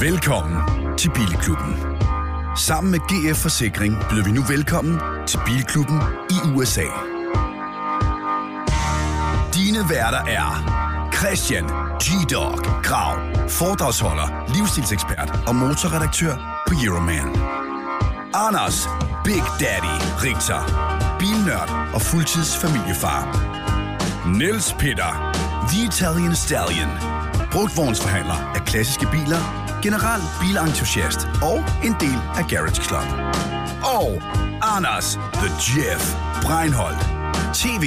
Velkommen til Bilklubben. Sammen med GF Forsikring byder vi nu velkommen til Bilklubben i USA. Dine værter er Christian G-Dog Grav, foredragsholder, livsstilsekspert og motorredaktør på Euroman. Anders Big Daddy Richter, bilnørd og fuldtidsfamiliefar. Niels Peter, The Italian Stallion, brugtvognsforhandler af klassiske biler, general bilentusiast og en del af Garage Club. Og Anders The Jeff Breinholt, tv,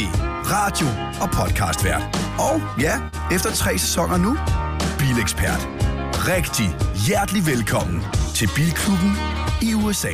radio og podcastvært. Og ja, efter tre sæsoner nu, bilekspert. Rigtig hjertelig velkommen til Bilklubben i USA.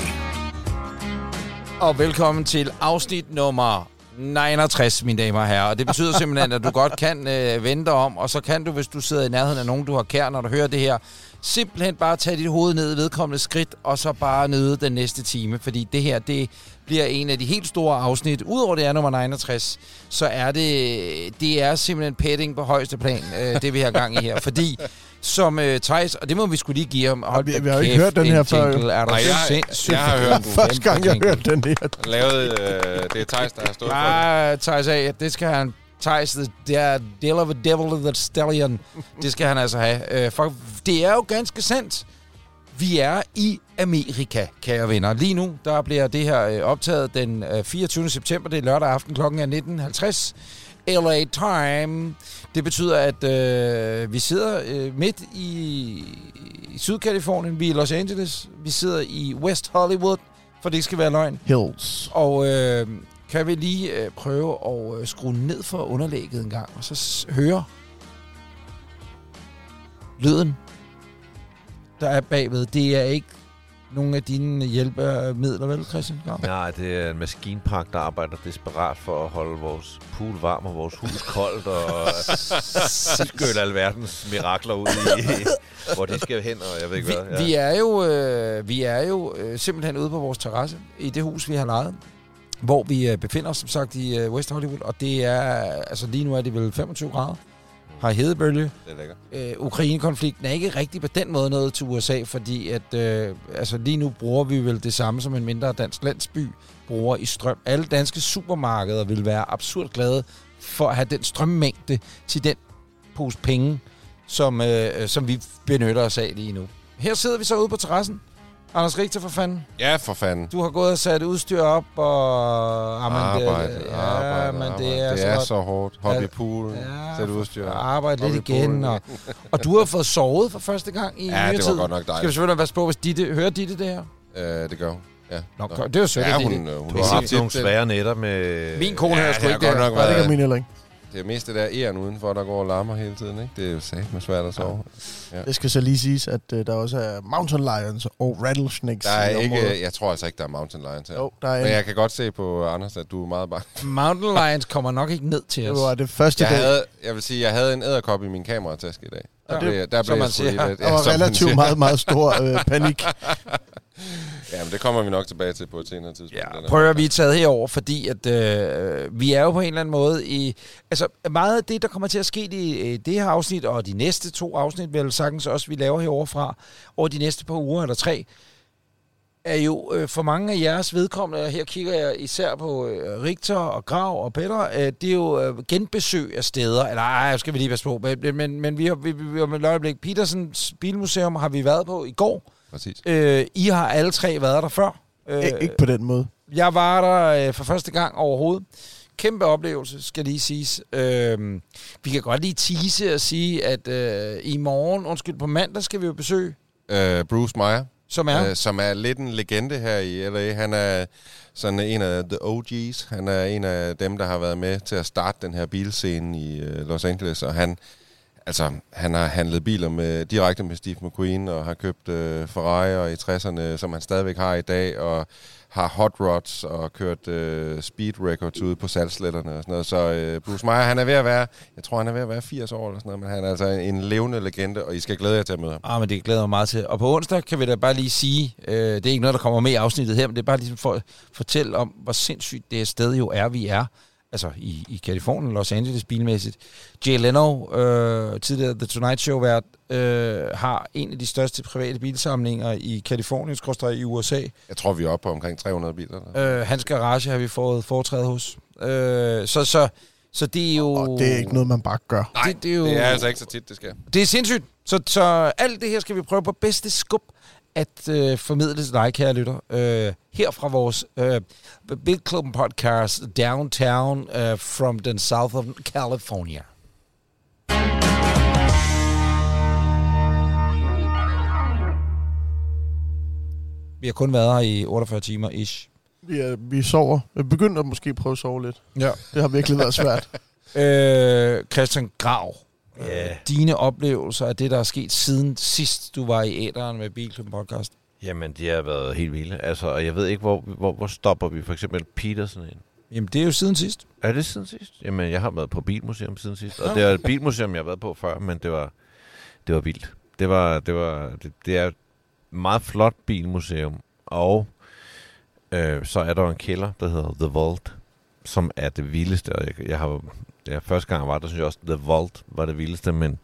Og velkommen til afsnit nummer 69, mine damer og herrer. Og det betyder simpelthen, at du godt kan øh, vende om, og så kan du, hvis du sidder i nærheden af nogen, du har kær, når du hører det her, simpelthen bare tage dit hoved ned i vedkommende skridt, og så bare nyde den næste time. Fordi det her, det bliver en af de helt store afsnit. Udover det er nummer 69, så er det, det er simpelthen petting på højeste plan, øh, det vi har gang i her. Fordi som øh, Thijs, og det må vi skulle lige give ham. Hold vi- vi har jo ikke hørt den en her før. Er Nej, jeg- jeg har hørt den. Første gang, jeg Jingle. hørte den her. Lavet, øh, det er Thijs, der har stået for det. Nej, Thijs A, det skal han... Thijs, the, er Deal of a Devil the Stallion. Det skal han altså have. Øh, for det er jo ganske sandt. Vi er i Amerika, kære venner. Lige nu, der bliver det her øh, optaget den øh, 24. september. Det er lørdag aften klokken er 19.50. LA Time. Det betyder, at øh, vi sidder øh, midt i, i Sydkalifornien. Vi er i Los Angeles. Vi sidder i West Hollywood, for det skal være løgn. Hills. Og øh, kan vi lige øh, prøve at øh, skrue ned for underlægget en gang, og så s- høre lyden, der er bagved. Det er ikke nogle af dine hjælpemidler, vel, Christian? Ja. Nej, det er en maskinpark, der arbejder desperat for at holde vores pool varm og vores hus koldt og skylle alverdens mirakler ud i, hvor de skal hen, og jeg ved ikke Vi, hvad. vi er jo, øh, vi er jo øh, simpelthen ude på vores terrasse i det hus, vi har lejet, hvor vi øh, befinder os, som sagt, i øh, West Hollywood, og det er, altså lige nu er det vel 25 grader, har hedebølge, Det er lækkert. øh, Ukraine-konflikten er ikke rigtig på den måde noget til USA, fordi at, øh, altså lige nu bruger vi vel det samme som en mindre dansk landsby bruger i strøm. Alle danske supermarkeder vil være absurd glade for at have den strømmængde til den pose penge, som, øh, som vi benytter os af lige nu. Her sidder vi så ude på terrassen. Anders Richter for fanden. Ja, for fanden. Du har gået og sat udstyr op, og... Jamen, arbejde, det, ja, arbejde, men arbejde. det er, det så er så hårdt. Hop i poolen, Ja, sæt udstyr. arbejde Hop lidt poolen igen. Og, og du har fået sovet for første gang i Ja, nyere det tid. var godt nok Skal vi dejligt. selvfølgelig passe på, hvis Ditte, hører Ditte det her? Øh, det gør hun. Ja. Nå, Nå. det er jo sødt, Ja, at hun, øh, hun Du har haft nogle svære nætter med... Min kone Ja, hører sgu ikke det her. nok det kan min heller ikke. Det er mest det der æren udenfor, der går og larmer hele tiden, ikke? Det er jo sagt med svært at sove. Det skal så lige siges, at uh, der også er mountain lions og rattlesnakes Der er i området. ikke, jeg tror altså ikke, der er mountain lions her. Jo, der er Men en. jeg kan godt se på Anders, at du er meget bange. Mountain Lions kommer nok ikke ned til Det os. var det første Jeg, dag. havde, jeg vil sige, jeg havde en æderkop i min kamerataske i dag. Der, Ja. blev, jeg- der Som man siger. lidt... Der var relativt meget, meget stor øh, panik. Ja, men det kommer vi nok tilbage til på et senere tidspunkt. Ja, den her. prøv at vi er taget herover, fordi at øh, vi er jo på en eller anden måde i... Altså, meget af det, der kommer til at ske i øh, det her afsnit, og de næste to afsnit, vel sagtens også, vi laver herovre fra, over de næste par uger eller tre, er jo øh, for mange af jeres vedkommende, og her kigger jeg især på øh, Richter og Grav og Petter, øh, det er jo øh, genbesøg af steder, eller ej, skal vi lige passe på, men, men, men vi har, vi, vi, vi har med et øjeblik, Petersens Bilmuseum har vi været på i går. Præcis. Øh, I har alle tre været der før. Øh, Ik- ikke på den måde. jeg var der øh, for første gang overhovedet. Kæmpe oplevelse, skal lige siges. Øh, vi kan godt lige tease og sige, at øh, i morgen, undskyld, på mandag skal vi jo besøge, Øh, Bruce Meyer, som er... øh, som er lidt en legende her i LA. Han er sådan en af the OG's. Han er en af dem, der har været med til at starte den her bilscene i øh, Los Angeles, og han Altså, han har handlet biler med, direkte med Steve McQueen, og har købt øh, Ferrari i 60'erne, som han stadigvæk har i dag, og har hot rods og kørt øh, speed records ude på salgsletterne og sådan noget. Så øh, Bruce Meyer, han er ved at være, jeg tror, han er ved at være 80 år eller sådan noget, men han er altså en levende legende, og I skal glæde jer til at møde ham. Ah, men det glæder mig meget til. Og på onsdag kan vi da bare lige sige, øh, det er ikke noget, der kommer med i afsnittet her, men det er bare ligesom for at fortælle om, hvor sindssygt det sted jo er, vi er altså i, i Kalifornien, Los Angeles bilmæssigt. Jay Leno, øh, tidligere The Tonight Show-vært, øh, har en af de største private bilsamlinger i Kalifornien, skråstrej i USA. Jeg tror, vi er oppe på omkring 300 biler. Der. Øh, hans garage har vi fået foretrædet hos. Øh, så, så, så det er jo... Og det er ikke noget, man bare gør. Nej, det, det, er jo, det er altså ikke så tit, det sker. det er sindssygt. Så, så alt det her skal vi prøve på bedste skub at øh, formidle til dig, kære lytter. Øh, her fra vores øh, Big Club podcast Downtown øh, from the South of California. Vi har kun været her i 48 timer ish. Vi, er, vi sover. Vi begyndte at måske prøve at sove lidt. Ja. Det har virkelig været svært. Øh, Christian Grav, Ja. dine oplevelser af det, der er sket siden sidst, du var i æderen med Bilklubben podcast. Jamen, de har været helt vilde. Altså, og jeg ved ikke, hvor, hvor, hvor stopper vi for eksempel Petersen ind? Jamen, det er jo siden sidst. Er det siden sidst? Jamen, jeg har været på Bilmuseum siden sidst. Og det er et bilmuseum, jeg har været på før, men det var, det var vildt. Det, var, det, var, det, det er et meget flot bilmuseum. Og øh, så er der en kælder, der hedder The Vault, som er det vildeste. Og jeg, jeg har, ja, første gang var der, synes jeg også, The Vault var det vildeste, men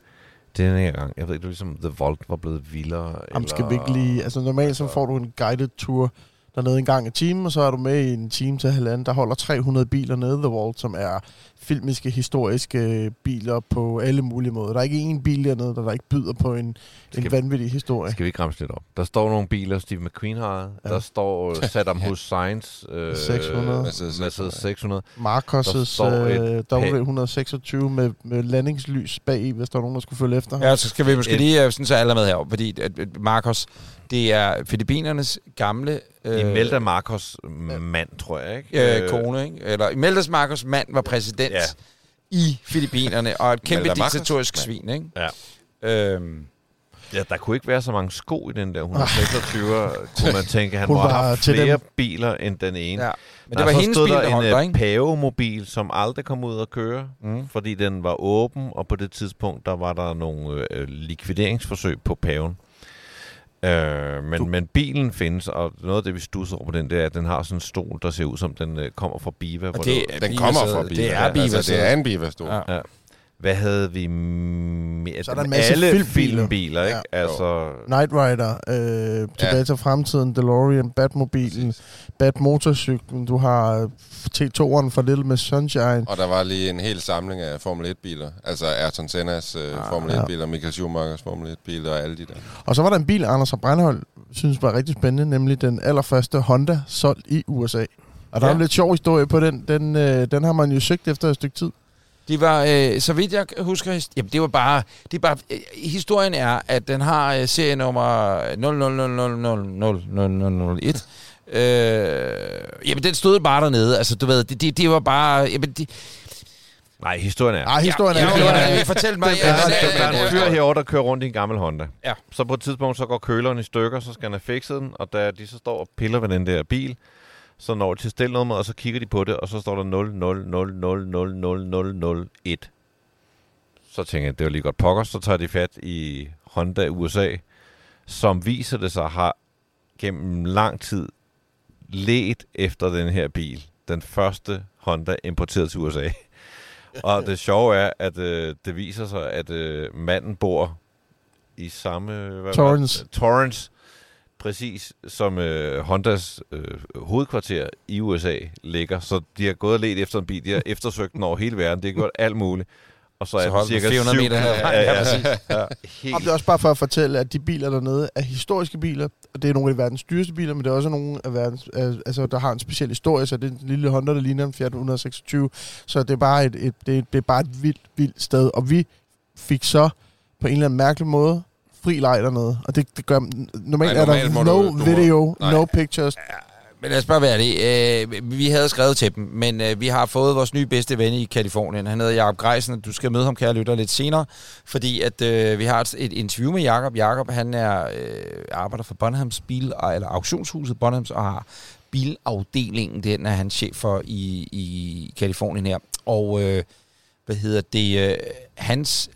denne her gang, jeg ved ikke, det er ligesom The Vault var blevet vildere. Jamen, skal vi ikke lige... Altså normalt så får du en guided tour dernede en gang i timen, og så er du med i en time til halvanden. Der holder 300 biler nede The Vault, som er filmiske, historiske biler på alle mulige måder. Der er ikke én bil dernede, der, der ikke byder på en, en Skal- vanvittig historie. Skal vi ikke ramse lidt op? Der står nogle biler, Steve McQueen har. Ja. Der står øh, Saddam Husseins øh, 600. Mercedes Mercedes 600. Marcos' Der står et øh, W126 med, med landingslys bag i, hvis der er nogen, der skulle følge efter ham. Ja, så skal vi måske Et- lige, øh, sådan så alle med her, fordi at, at Marcos, det er Filippinernes gamle... Øh, Imelda Marcos mand, tror jeg, ikke? øh, kone, ikke? Eller Imeldas Marcos mand var præsident ja. I Filippinerne, og et kæmpe Imelda diktatorisk svin, ikke? Ja. Øhm, Ja, der kunne ikke være så mange sko i den der 126, kunne man tænke. Han må have haft flere dem. biler end den ene. ja. Men det var hendes bil, der der en holdt der, øh, ikke? Pave-mobil, som aldrig kom ud at køre, Mm. fordi den var åben, og på det tidspunkt, der var der nogle øh, likvideringsforsøg på paven. Øh, men, Du- men bilen findes, og noget af det, vi stusser over på den, det er, at den har sådan en stol, der ser ud som, den øh, kommer fra Biva. hvor Og det det- Den Biva kommer fra biler. Det er Biva altså, det er en Biva-stol. Ja. Ja. Hvad havde vi mere? Så er der en masse Alle filmbiler. filmbiler, ikke? Ja. Altså, Knight Rider, øh, Tilbage til fremtiden, DeLorean, Batmobilen, Batmotorcyklen, du har øh, T2'eren fra Little Miss Sunshine. Og der var lige en hel samling af Formel 1-biler. Altså Ayrton Sennas øh, Ah, Formel ja. 1-biler, Michael Schumachers Formel 1-biler og alle de der. Og så var der en bil, Anders og Breinholt synes var rigtig spændende, nemlig den allerførste Honda solgt i USA. Og der Ja. er en lidt sjov historie på den. Den, øh, den har man jo søgt efter et stykke tid. De var, øh, så vidt jeg husker, jamen det var bare, det er bare, øh, historien er, at den har øh, serienummer 0000000001. Øh, jamen den stod bare dernede, altså du ved, det, det, det var bare, jamen det, nej, historien er... Nej, historien ja, er... ja, historien ja, er- ja, fortæl mig. Der ja, der, der ja, er en fyr herovre, der kører rundt i en gammel Honda. Ja. Så på et tidspunkt, så går køleren i stykker, så skal han have fikset den, og da de så står og piller ved den der bil, så når de til stelnummer, og så kigger de på det, og så står der 000000001. Så tænker jeg, det var lige godt pokker, så tager de fat i Honda USA, som viser det sig har gennem lang tid let efter den her bil. Den første Honda importeret til USA. Og det sjove er, at øh, det viser sig, at øh, manden bor i samme... Hvad var det? Torrance. Torrance. Præcis som øh, Hondas øh, hovedkvarter i USA ligger. Så de har gået og let efter en bil. De har eftersøgt den over hele verden. De har gjort alt muligt. Og så, Så er den på cirka 400 syv meter her. Ja, Ja, ja, ja, præcis. ja. Og Helt det er også bare for at fortælle, at de biler dernede er historiske biler, og det er nogle af verdens dyreste biler, men det er også nogle af verdens, øh, altså, der har en speciel historie, så det er en lille Honda, der ligner en Fiat 126, så det er bare et, et, det, er, det er bare et vildt, vildt sted, og vi fik så på en eller anden mærkelig måde fri leg dernede, og det, det gør, normalt Nej, er normalt må der no du- du må- video, Nej. no pictures, Men lad os bare være det. Øh, vi havde skrevet til dem, men øh, vi har fået vores nye bedste ven i Kalifornien. Han hedder Jakob Greisen, du skal møde ham, kære lytter, lidt senere, fordi at øh, vi har et, et interview med Jakob. Jakob, han er øh, arbejder for Bonhams bil, eller auktionshuset Bonhams, og har bilafdelingen, den er han chef for i, i Kalifornien her. Og øh, hvad hedder det? Øh, hans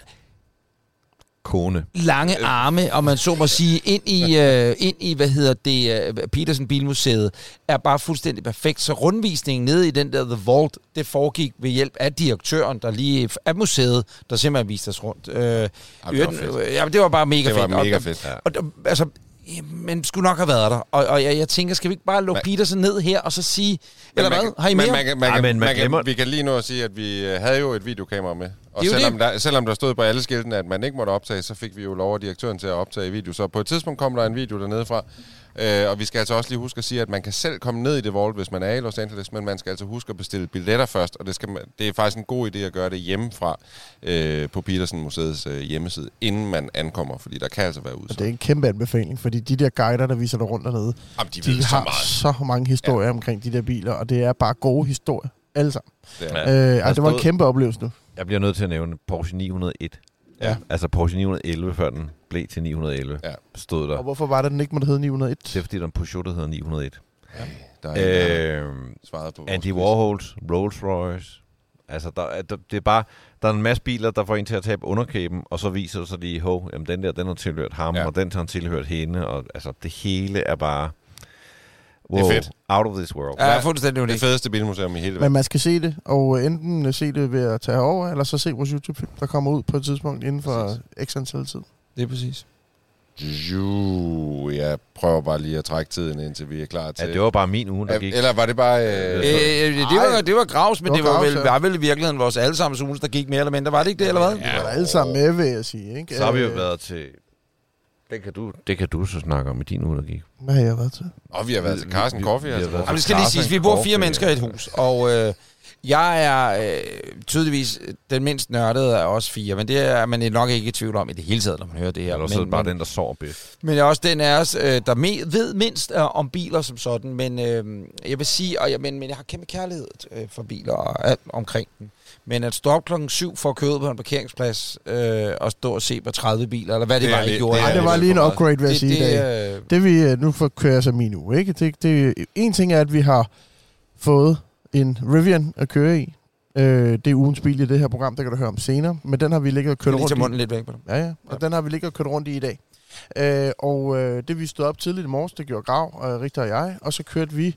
kone. lange arme, og man så må sige, ind i, øh, ind i hvad hedder det, øh, Petersen Bilmuseet, er bare fuldstændig perfekt. Så rundvisningen nede i den der The Vault, det foregik ved hjælp af direktøren, der lige af museet, der simpelthen viste os rundt. Øh, det var fedt. øh, ja, det var bare mega Det var fedt. Og- mega fedt. Ja. Og, og, altså, ja, men skulle nok have været der. Og, og jeg, jeg tænker, skal vi ikke bare lukke Petersen ned her, og så sige, eller hvad? man Har I mere? Men man, man, Ej, kan- men man man glemmer- kan, vi kan lige nu at sige, at vi øh, havde jo et videokamera med. Og selvom det. der, selvom der stod på alle skiltene, at man ikke måtte optage, så fik vi jo lov af direktøren til at optage video. Så på et tidspunkt kom der en video dernede fra. Øh, og vi skal altså også lige huske at sige, at man kan selv komme ned i det vault, hvis man er i Los Angeles, men man skal altså huske at bestille billetter først, og det, skal man, det er faktisk en god idé at gøre det hjemmefra øh, på Petersen Museets øh, hjemmeside, inden man ankommer, fordi der kan altså være Og det udsolgt. er en kæmpe anbefaling, fordi de der guider, der viser dig rundt dernede, Jamen, de de så har meget. så mange historier ja. omkring de der biler, og det er bare gode historier. Alle sammen. Det Ja. Øh, altså, det var en kæmpe oplevelse nu. Jeg bliver nødt til at nævne Porsche 901. Ja. Altså Porsche 911, før den blev til 911, Ja. stod der. Og hvorfor var det, den ikke måtte hedde 901? Det er fordi, der er en Peugeot, der hedder 901. Der er en, der har Øh, svaret på Andy. Warhols, Rolls Royce. Altså, der, er- der, det er bare, der er en masse biler, der får en til at tabe underkæben, og så viser det sig lige, hov, jamen den der, den har tilhørt ham, Ja. ja. og den har tilhørt hende, og altså, det hele er bare... Det er fedt. Out of this world. Ja, fuldstændig Det unikt. fedeste bilmuseum i hele Men verden. man skal se det, og øh, enten øh, se det ved at tage over, eller så se vores YouTube-film, der kommer ud på et tidspunkt inden for Præcis. x antal tid. Det er præcis. Jo, jeg prøver bare lige at trække tiden, indtil vi er klar til... Ja, det var bare min uge, der Ja, gik. Eller var det bare... Øh, Øh, det, var, det var Gravs, men Det det var var, Graus, vel, ja. var vel i virkeligheden vores allesammens uge, der gik mere eller mindre. Var det ikke det, eller hvad? Vi var alle sammen med, vil jeg sige. Ikke? Så har vi jo Øh, været til... Det kan, du, det kan du så snakke om i din uge, der gik. Hvad har jeg været til? og vi har været til Carsten vi- Coffee. Altså. Jamen, det skal lige siges, vi bor fire Coffee. mennesker i et hus, og øh, jeg er øh, tydeligvis den mindst nørdede af os fire, men det er man nok ikke i tvivl om i det hele taget, når man hører det her. Eller så er men, bare den, der sover bedst. men jeg er også den af os, øh, der me- ved mindst øh, om biler som sådan, men øh, jeg vil sige, og jeg, men, men jeg har kæmpe kærlighed øh, for biler og alt omkring dem. Men at stå op klokken 7 for at køre ud på en parkeringsplads øh, og stå og se på 30 biler, eller hvad det, Det det var, I gjorde. det er Ej, her. det var lige en upgrade, vil jeg det, sige i dag. det, øh, Det vi, øh, nu får kører jeg så min uge, ikke? Det, det, en ting er, at vi har fået en Rivian at køre i. Øh, det er ugens bil i det her program, der kan du høre om senere. Men den har vi ligget og kørt rundt i. munden lidt væk på dem. Ja, ja. Og den har vi ligget og kørt rundt i i dag. Øh, og øh, det vi stod op tidligt i morges, det gjorde Grav, og Richter og jeg. Og så kørte vi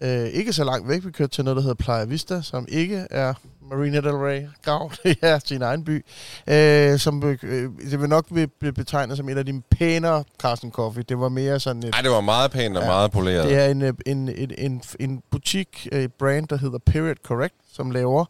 øh, ikke så langt væk. Vi kørte til noget, der hedder Playa Vista, som ikke er Marina del Rey. Grav, det er sin egen by. Øh, som øh, det vil nok blive betegnet som en af de pænere Carsten Coffee. Det var mere sådan et... Ej, det var meget pænt og Ja. meget poleret. Det er en, øh, en, en, en, en butik, et brand, der hedder Period Correct, som laver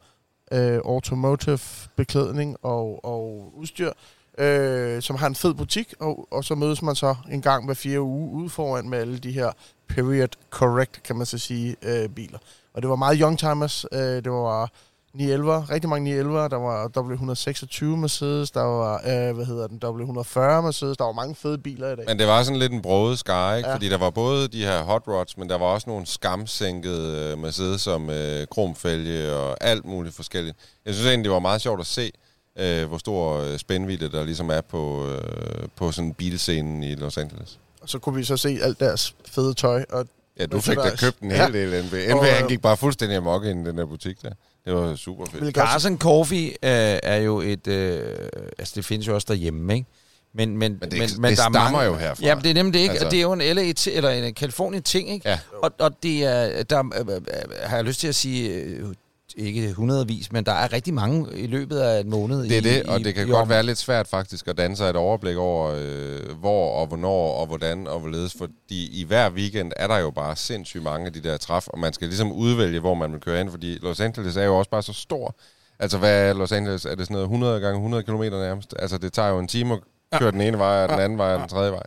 øh, automotive beklædning og, og udstyr, øh, som har en fed butik, og, og så mødes man så en gang hver fire uge ude foran med alle de her Period Correct, kan man så sige, øh, biler. Og det var meget youngtimers, øh, det var 911, rigtig mange 911, der var W126 Mercedes, der var, øh, hvad hedder den, W140 Mercedes, der var mange fede biler i dag. Men det var sådan lidt en broget skare, ikke? Ja. Ja. Fordi der var både de her hot rods, men der var også nogle skamsænkede øh, Mercedes som øh, kromfælge og alt muligt forskelligt. Jeg synes egentlig, det var meget sjovt at se, øh, hvor stor øh, spændvidde der ligesom er på, øh, på sådan bilscenen i Los Angeles. Og så kunne vi så se alt deres fede tøj, og Ja, du fik da købt en hel Ja. del NB. Og, NB, han øh, gik bare fuldstændig amok ind i den der butik der. Det var super fedt. Carson Coffee øh, er jo et... Øh, altså, det findes jo også derhjemme, ikke? Men, men, Men det, men, det der er stammer mange, jo herfra. Ja, men det er nemlig det ikke. Altså-. Det er jo en LA t- eller en Californien ting, ikke? Ja. Og, og det er, der øh, øh, har jeg lyst til at sige, øh, ikke hundredvis, men der er rigtig mange i løbet af en måned. Det er i, det, og i, det kan i godt år. være lidt svært faktisk at danne sig et overblik over, øh, hvor og hvornår og hvordan og hvorledes, fordi i hver weekend er der jo bare sindssygt mange af de der træf, og man skal ligesom udvælge, hvor man vil køre ind, fordi Los Angeles er jo også bare så stor. Altså, hvad er Los Angeles? Er det sådan noget 100 gange 100 km nærmest? Altså, det tager jo en time at køre den ene vej, og den anden vej, og den tredje vej.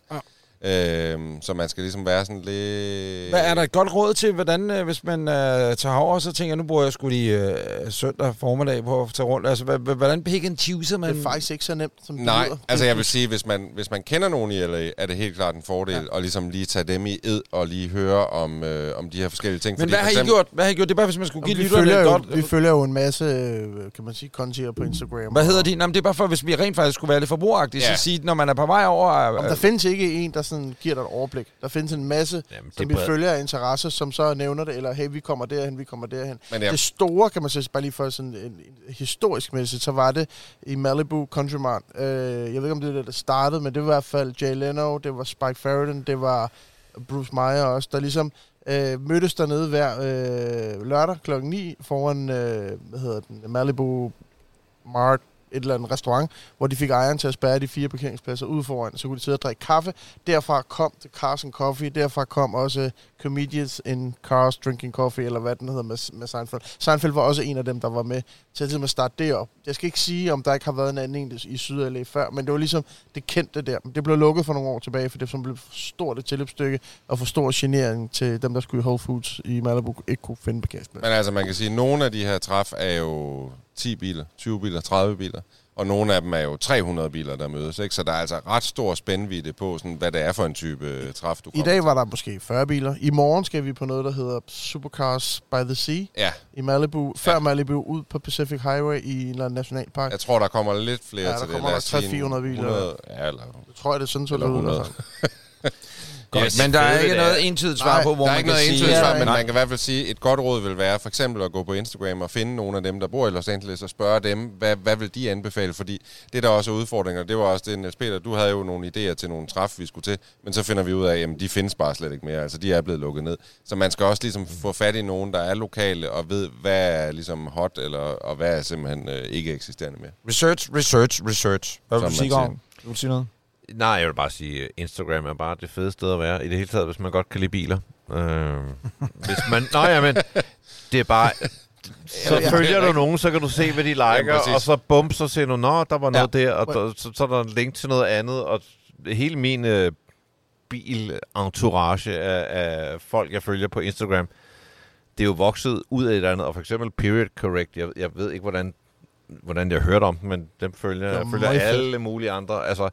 Øhm, så man skal ligesom være sådan lidt... Hvad er der et godt råd til, hvordan, øh, hvis man øh, tager over, så tænker jeg, nu bruger jeg sgu lige øh, søndag formiddag på at tage rundt. Altså, hvordan pick and choose man? Det er faktisk ikke så nemt, som det Nej, lyder. altså jeg vil sige, hvis man, hvis man kender nogen i LA, er det helt klart en fordel ja. at ligesom lige tage dem i ed og lige høre om, øh, om de her forskellige ting. Men Fordi hvad for har I eksempel- gjort? Hvad har I gjort? Det er bare, hvis man skulle Jamen, give lytterne et godt... vi følger jo en masse, øh, kan man sige, kontier på Instagram. Hvad hedder de? Nå, men det er bare for, hvis vi rent faktisk skulle være lidt forbrugeragtige, Ja. så sige, når man er på vej over... Om Øh, der findes ikke en, der sådan giver dig et overblik. Der findes en masse, Jamen, som det vi er følger af interesse, som så nævner det, eller hey, vi kommer derhen, vi kommer derhen. Men Ja. Det store, kan man sige, bare lige for sådan en, en historisk mæssigt, så var det i Malibu Country Mart. Øh, jeg ved ikke, om det er det, der startede, men det var i hvert fald Jay Leno, det var Spike Sheridan, det var Bruce Meyer også, der ligesom øh, mødtes dernede hver øh, lørdag klokken 9 foran, øh, hvad hedder den, Malibu Mart, et eller andet restaurant, hvor de fik ejeren til at spærre de fire parkeringspladser ud foran, så kunne de sidde og drikke kaffe. Derfra kom The Cars and Coffee, derfra kom også Comedians in Cars Drinking Coffee, eller hvad den hedder med, med Seinfeld. Seinfeld var også en af dem, der var med til at ligesom at starte det op. Jeg skal ikke sige, om der ikke har været en anden en i Syd-LA før, men det var ligesom det kendte der. Det blev lukket for nogle år tilbage, for det som blev for stort et tilløbsstykke, og for stor genering til dem, der skulle i Whole Foods i Malibu, ikke kunne finde parkeringspladser. men altså, man kan sige, at nogle af de her træf er jo 10 biler, 20 biler, 30 biler. Og nogle af dem er jo 300 biler, der mødes. Ikke? Så der er altså ret stor spændvidde på, sådan, hvad det er for en type øh, træf, du I kommer dag var der måske 40 biler. I morgen skal vi på noget, der hedder Supercars by the Sea til. Ja, i Malibu. Før Ja. Malibu ud på Pacific Highway i en eller anden nationalpark. jeg tror, der kommer lidt flere Ja, der til det. kommer der sige 300-400 biler. 100, ja, eller Jeg tror, det er sådan, så Eller det ud. 100. Godt, men der er ikke noget entydigt svar på, hvor der er man ikke kan noget sige... entydigt svar, men Nej. man kan i hvert fald sige, et godt råd vil være for eksempel at gå på Instagram og finde nogle af dem, der bor i Los Angeles, og spørge dem, hvad, hvad vil de anbefale? Fordi det der også er udfordringer, det var også det, Niels Peter, du havde jo nogle idéer til nogle træf, vi skulle til, men så finder vi ud af, at de findes bare slet ikke mere, altså de er blevet lukket ned. Så man skal også ligesom få fat i nogen, der er lokale og ved, hvad er ligesom hot, eller, og hvad er simpelthen øh, ikke eksisterende mere. Research, research, research. Hvad vil du sige? Du vil sige noget? Nej, jeg vil bare sige, at Instagram er bare det fede sted at være. I det hele taget, hvis man godt kan lide biler. Øh, hvis man... Nå ja, men det er bare... Så Ja, følger du nogen, så kan du se, hvad de liker, præcis. og så bum, så ser du, nå, der var noget Ja. der, og der, så, så er der en link til noget andet, og hele min øh, bil-entourage af, af folk, jeg følger på Instagram, det er jo vokset ud af et eller andet, og for eksempel Period Correct, jeg, jeg ved ikke, hvordan, hvordan jeg hørte om dem, men dem følger, jeg følger alle mulige andre, altså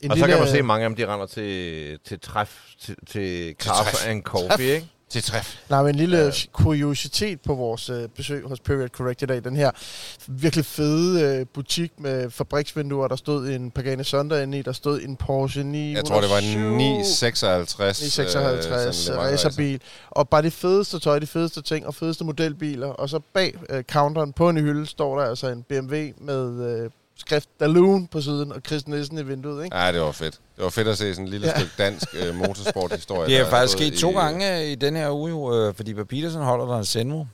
En og så kan man se, at mange af dem, de render til, til træf, til, til kaffe træf. and coffee, ikke? Til træf. Nej, men en lille Ja. kuriositet på vores øh, besøg hos Period Correct i dag. Den her virkelig fede øh, butik med fabriksvinduer, der stod en Pagani Zonda inde i, der stod en Porsche 907. Jeg tror, det var en 956. 956 øh, racerbil. Og bare det fedeste tøj, de fedeste ting og fedeste modelbiler. Og så bag øh, counteren på en hylde står der altså en BMW med øh, skrift Daloon på siden og Chris Nielsen i vinduet. Ikke? Ja, det var fedt. Det var fedt at se sådan en lille Ja. stykke dansk øh, motorsporthistorie. Det er der faktisk sket to i- gange øh, i den her uge, jo, øh, fordi Petersen holder der en Senmo.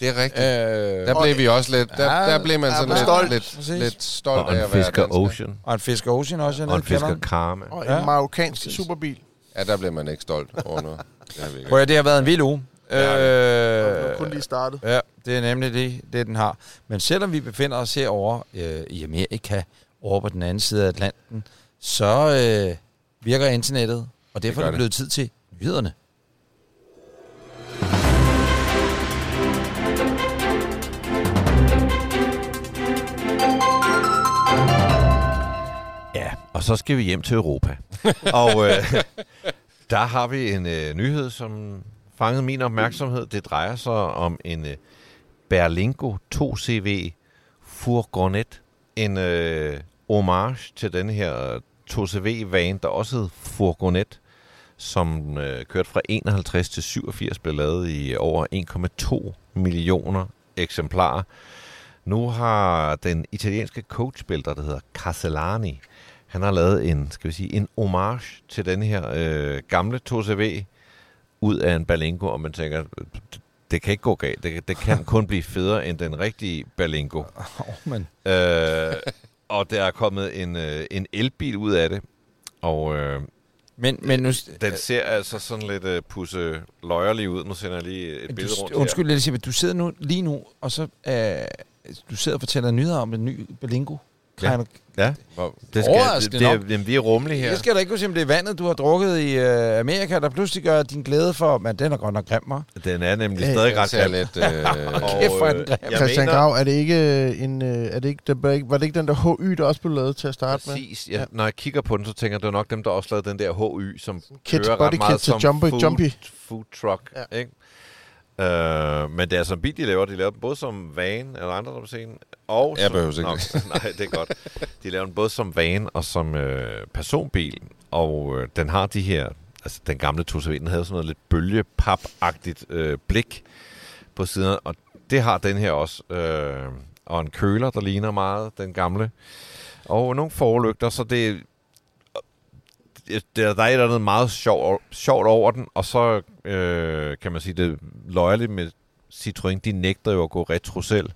Det er rigtigt. Øh, Der blev vi også lidt, der, Ja, der blev man ja, sådan lidt, stolt. lidt, Præcis. lidt stolt af en at være Fisker dansker. Ocean. og en Fisker Ocean også, Og en. Fisker Karma. Og Ja. en marokkansk Præcis. superbil. Ja, der blev man ikke stolt over noget. Det. Prøv det har været en vild uge. Er Øh, kun lige startet. ja, det er nemlig det, det, den har. Men selvom vi befinder os herovre øh, i Amerika, over på den anden side af Atlanten, så øh, virker internettet, og derfor gør er det det. blevet tid til nyhederne. Ja, og så skal vi hjem til Europa. og øh, der har vi en øh, nyhed, som fangede min opmærksomhed. Det drejer sig om en øh, Berlingo 2CV Furgonet, En øh, homage til den her øh, 2CV-van, der også hed Furgonet, som øh, kørte fra 51 til 87, blev lavet i øh, over 1,2 millioner eksemplarer. Nu har den italienske coachbuilder, der hedder Castellani, han har lavet en, skal vi sige, en homage til den her øh, gamle 2CV ud af en Berlingo, og man tænker, det, kan ikke gå galt. Det, det kan kun blive federe end den rigtige Berlingo. Oh, men. Øh, og der er kommet en, øh, en elbil ud af det, og øh, Men, men nu, den ser altså sådan lidt øh, pusse løjerlig ud. Nu sender jeg lige et billede rundt du, undskyld, Elisabeth, du sidder nu lige nu, og så øh, du sidder og fortæller nyheder om en ny Berlingo. Ja. Kind of- her. Ja, det, skal, Overraskende det, det, er, jamen, vi er rummelige her. Jeg skal da ikke kunne sige, om det er vandet, du har drukket i øh, Amerika, der pludselig gør din glæde for, men den er godt nok grim, hva'? Den er nemlig Øh, stadig den ret grim. lidt... Øh, Kæft, hvor er den øh, grim. jeg Christian mener- Grav, er det ikke en, øh, er det ikke, det var, var det ikke den der HY, der også blev lavet til at starte med? Præcis. Ja. Når jeg kigger på den, så tænker jeg, det er nok dem, der også lavede den der HY, som kører ret meget kit som jumpy, food, jumpy. food truck. Ja. Ja. Ikke? Øh, men det er altså en bil, de laver. De laver den både som van, eller andre, se den, og Jeg som, behøver ikke Nå, Nej, det er godt. De laver den både som van og som øh, personbil, og øh, den har de her, altså den gamle 2CV, den havde sådan noget lidt bølgepap-agtigt øh, blik på siden, og det har den her også. Øh, og en køler, der ligner meget den gamle. Og nogle forlygter, så det, det der er et eller andet meget sjovt, sjovt over den, og så øh, kan man sige, det løjerligt med Citroën, de nægter jo at gå retro selv.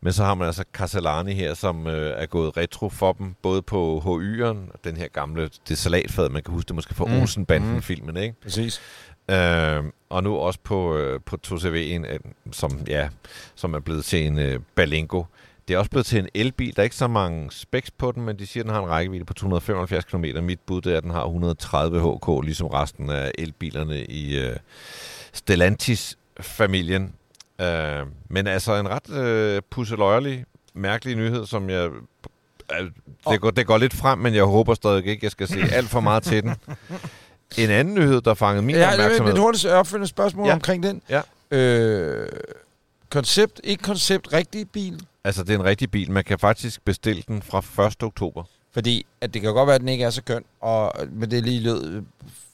Men så har man altså Castellani her, som øh, er gået retro for dem, både på HY'eren, den her gamle, det salatfad, man kan huske det måske fra Mm. mm. Olsenbanden-filmen, ikke? Præcis. Øh, og nu også på, øh, på 2CV'en, øh, som, ja, som er blevet til en øh, Balengo. Det er også blevet til en elbil. Der er ikke så mange specs på den, men de siger, at den har en rækkevidde på 275 km. Mit bud det er, at den har 130 HK, ligesom resten af elbilerne i øh, Stellantis-familien. Øh, men altså en ret øh, pusseløjerlig, mærkelig nyhed, som jeg... Øh, det, går, det går lidt frem, men jeg håber stadig ikke, jeg skal se alt for meget til den. En anden nyhed, der fangede min har opmærksomhed... et hurtigt opfølgende spørgsmål Ja. ja. omkring den. Ja. Øh, koncept, ikke koncept, rigtig bil. Altså, det er en rigtig bil. Man kan faktisk bestille den fra 1. oktober. Fordi at det kan godt være, at den ikke er så køn, og med det lige lød,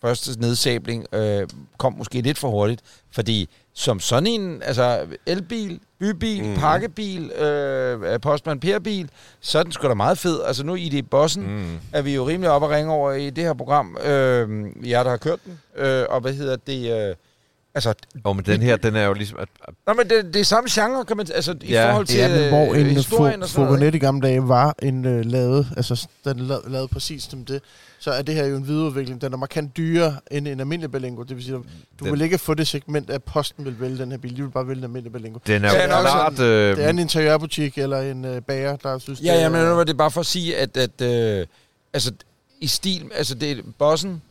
første nedsabling øh, kom måske lidt for hurtigt. Fordi som sådan en, altså elbil, bybil, mm. pakkebil, øh, postman Per-bil, så er den sgu da meget fed. Altså nu i det bossen, mm. Mm. er vi jo rimelig op og ringe over i det her program. Øh, jeg der har kørt den. Øh, og hvad hedder det? Øh, altså, Og men den her, den er jo ligesom... At, at, Nå, men det, det er samme genre, kan man altså i Ja, forhold til Ja, men hvor øh, en historien fo- og sådan noget. Fogonet i gamle dage var en øh, lavet, altså den lavet, lavet præcis som det, så er det her jo en videreudvikling. Den er markant dyrere end en almindelig Berlingo. Det vil sige, du Den- vil ikke få det segment, at posten vil vælge den her bil. De vil bare vælge en almindelig Berlingo. den er jo er klart... Øh, Det er en interiørbutik eller en øh, bager, der synes, Ja, det ja, er- men nu var det bare for at sige, at, at øh, altså, i stil, altså det er bossen,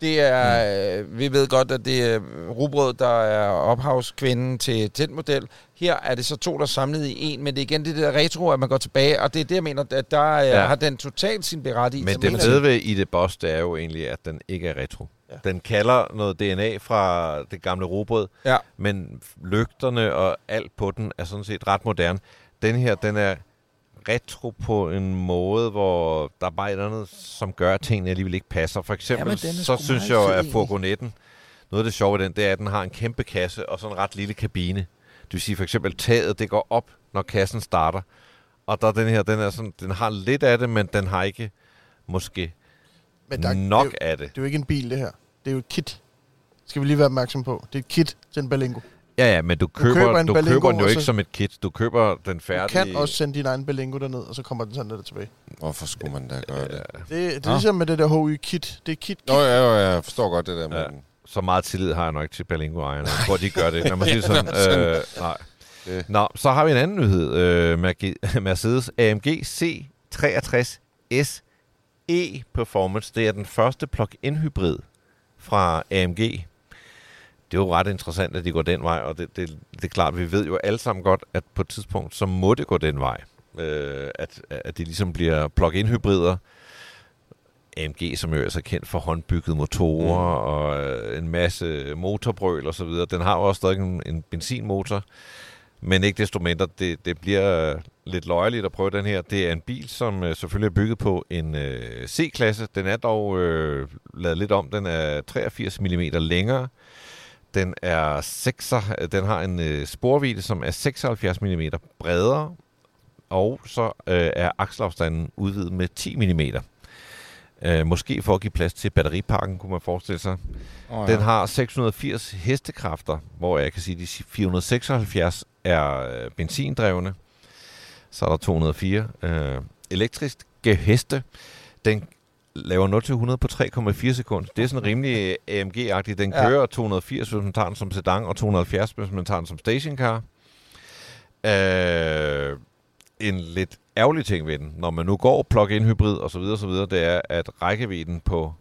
det er, øh, vi ved godt, at det er Rubrød, der er ophavskvinden til den model. Her er det så to, der er samlet i en, men det er igen det der retro, at man går tilbage, og det er det, jeg mener, at der ja. Ja. har den totalt sin berettigelse. men det fede ved i det boss, det er jo egentlig, at den ikke er retro. Ja. Den kalder noget DNA fra det gamle robrød, Ja. men lygterne og alt på den er sådan set ret moderne. Den her, den er retro på en måde, hvor der er bare et eller andet, som gør, at tingene alligevel ikke passer. For eksempel, er så synes jeg jo, at egentlig. Fourgonetten, noget af det sjove ved den, det er, at den har en kæmpe kasse og sådan en ret lille kabine. Det vil sige for eksempel, taget det går op, når kassen starter. Og der er den her, den, er sådan, den har lidt af det, men den har ikke måske men der, nok Det, af det. det er jo ikke en bil, det her. Det er jo et kit. Skal vi lige være opmærksom på. Det er et kit til en Berlingo. Ja, ja, men du køber, køber du en køber, du Berlingo, køber den jo ikke så- som et kit. Du køber den Du færdige... kan også sende din egen Berlingo derned, og så kommer den sådan der tilbage. Hvorfor skulle man da gøre det? Det, det er ligesom med det der HY-kit. Det er kit, kit. Nå, ja, ja, jeg forstår godt det der med Ja. den. Så meget tillid har jeg nok til Berlingo-ejerne. Jeg tror, de gør det. Når man siger sådan, øh, nej. Det. Nå, så har vi en anden nyhed. Øh, Mercedes AMG C63 SE Performance. Det er den første plug-in hybrid fra AMG. Det er jo ret interessant, at de går den vej, og det, det, det er klart, vi ved jo alle sammen godt, at på et tidspunkt, så må det gå den vej. Øh, at, at de ligesom bliver plug-in hybrider. AMG, som jo er så kendt for håndbyggede motorer mm. og øh, en masse motorbrøl og så videre. Den har jo også stadig en, en benzinmotor, men ikke desto mindre, det, det bliver øh, lidt løjeligt at prøve den her. Det er en bil, som øh, selvfølgelig er bygget på en øh, C-klasse. Den er dog øh, lavet lidt om. Den er 83 mm længere. Den er 6, den har en øh, sporvidde, som er 76 mm bredere, og så øh, er akselafstanden udvidet med 10 mm. Øh, måske for at give plads til batteripakken, kunne man forestille sig. Oh, Den har 680 hestekræfter, hvor jeg kan sige, at de 476 er øh, benzindrevne. Så er der 204 øh, elektriske heste. Den laver 0-100 på 3,4 sekunder. Det er sådan rimelig AMG-agtigt. Den Ja. kører 280, hvis man tager den som sedan, og 270, hvis man tager den som stationcar. Øh, en lidt ærgerlig ting ved den, når man nu går plug-in hybrid og så videre, så videre, det er, at rækkevidden på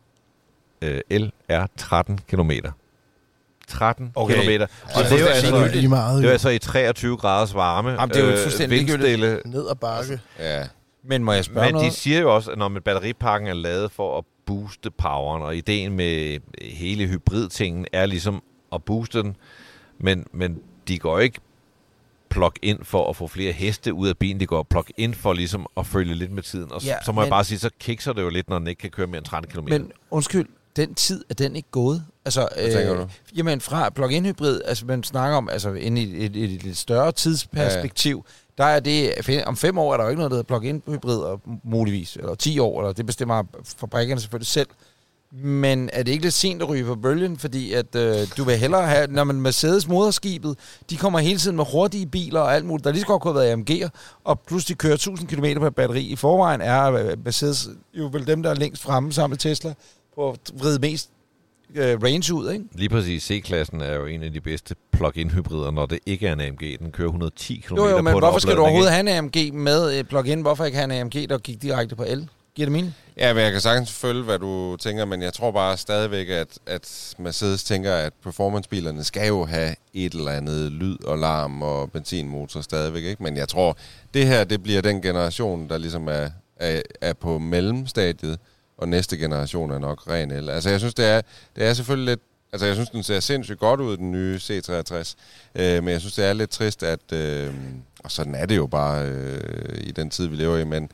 øh, el er 13 km. 13 Okay. km. Og Og det er jo Det altså, er lige meget. det er altså i 23 graders varme. Jamen, det er jo fuldstændig vindstille. Ned ad bakke. Ja. Men må jeg spørge Men noget? de siger jo også, at når med batteripakken er lavet for at booste poweren, og ideen med hele hybridtingen er ligesom at booste den, Men, men de går ikke plug ind for at få flere heste ud af bilen. De går plug ind for ligesom at følge lidt med tiden. Og Ja, ja, så må men- jeg bare sige, så kikser det jo lidt, når den ikke kan køre mere end 30 km. Men undskyld, den tid er den ikke gået? Altså, Hvad tænker du? Jamen fra plug-in hybrid, altså man snakker om, altså inde i et, et, et, et større tidsperspektiv, der er det, om fem år er der jo ikke noget, der hedder plug-in hybrid, og muligvis, eller 10 år, eller det bestemmer fabrikkerne selvfølgelig selv. Men er det ikke lidt sent at ryge på bølgen, fordi at øh, du vil hellere have, når man Mercedes moderskibet, de kommer hele tiden med hurtige biler og alt muligt, der lige så godt kunne have været AMG'er, og pludselig kører 1000 km på batteri. I forvejen er øh, Mercedes jo vel dem, der er længst fremme sammen med Tesla, på at vride mest øh, range ud, ikke? Lige præcis C-klassen er jo en af de bedste plug-in hybrider, når det ikke er en AMG. Den kører 110 km Jo, jo, på men en hvorfor skal du overhovedet have en AMG med et plug-in? Hvorfor ikke have en AMG, der gik direkte på el? Giver det mening? Ja, men jeg kan sagtens følge, hvad du tænker, men jeg tror bare stadigvæk, at, at Mercedes tænker, at performancebilerne skal jo have et eller andet lyd og larm og benzinmotor stadigvæk, ikke? Men jeg tror, det her, det bliver den generation, der ligesom er, er, er på mellemstadiet, og næste generation er nok ren el. Altså, jeg synes, det er, det er selvfølgelig lidt Altså, jeg synes, den ser sindssygt godt ud, den nye C63. Øh, men jeg synes, det er lidt trist, at... Øh, og sådan er det jo bare øh, i den tid, vi lever i. Men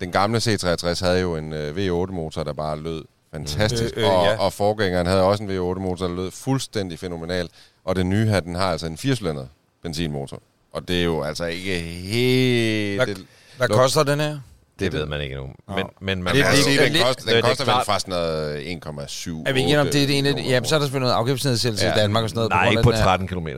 den gamle C63 havde jo en øh, V8-motor, der bare lød fantastisk. Øh, øh, og, ja. og forgængeren havde også en V8-motor, der lød fuldstændig fænomenal. Og den nye her, den har altså en 4 benzinmotor. Og det er jo altså ikke helt... Hvad, hvad koster den her? Det ved man ikke endnu. Men, men man det- kan det- sige, den, det den er koster vel fra sådan noget 1,7. Er vi ikke enige om, det er det ene? Ja, så er der selvfølgelig noget afgiftsnedsættelse Ja. i Danmark og sådan noget. nej, ikke på den her- 13 km.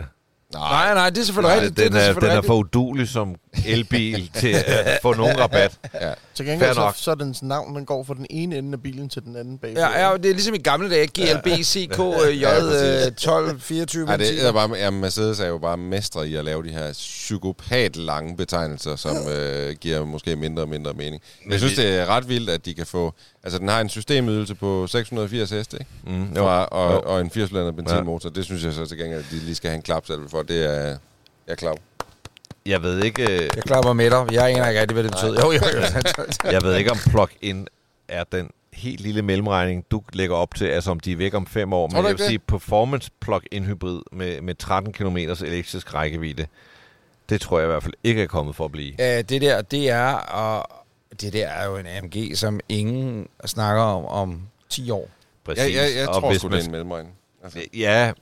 Nej, nej, det er selvfølgelig Nej, rigtigt. det, den, det er er, den er for udulig som elbil til at få nogen rabat. Ja. Til gengæld så, så er dens navn, den går fra den ene ende af bilen til den anden bag. Ja, ja, det er ligesom i gamle dage. GLB, CK, J, Ja, øh, 12, 24 Ej, det er bare, ja, Mercedes er jo bare mestre i at lave de her psykopat lange betegnelser, som øh, giver måske mindre og mindre mening. Men jeg synes, det er ret vildt, at de kan få... Altså, den har en systemydelse på 680 heste, ikke? Mm, Jo. Og, og, Jo. og en 80 benzinmotor. Det synes jeg så til gengæld, at de lige skal have en klapsalve for. Det er... Jeg er klar. Jeg ved ikke, øh, Jeg klapper med dig. Jeg aner ikke rigtig, hvad det betyder. Jo, jo, jo. jeg ved ikke om plug-in er den helt lille mellemregning, du lægger op til, altså om de er væk om fem år. Tror Men jeg vil det? sige, performance plug-in hybrid med, med 13 km elektrisk rækkevidde, det tror jeg i hvert fald ikke er kommet for at blive. Ja, det der, det er, og det der er jo en AMG, som ingen snakker om om 10 år. Præcis. Jeg, jeg, jeg Og tror hvis sgu, det er en mellemregning. Altså, Ja,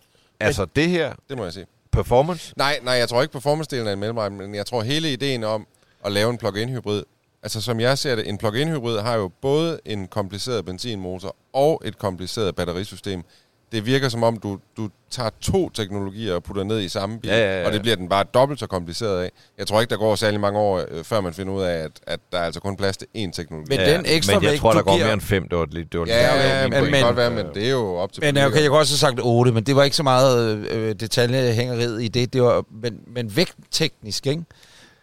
altså det her, det må jeg sige. performance, Nej, nej, jeg tror ikke performance-delen er en mellemregning, men jeg tror hele ideen om at lave en plug-in hybrid, altså som jeg ser det, en plug-in hybrid har jo både en kompliceret benzinmotor og et kompliceret batterisystem. Det virker som om, du, du tager to teknologier og putter ned i samme bil, Ja, ja, ja. og det bliver den bare dobbelt så kompliceret af. Jeg tror ikke, der går særlig mange år, øh, før man finder ud af, at, at der er altså kun plads til én teknologi. Men den ekstra men jeg vægt, tror, der går giver- mere end fem. Det var lidt, det var ja, lidt, ja, min men, det men- kan godt være, men det er jo op til Men okay, politikere. jeg kunne også have sagt 8, men det var ikke så meget øh, detaljehængeriet i det. det var, men, men vægtteknisk, ikke?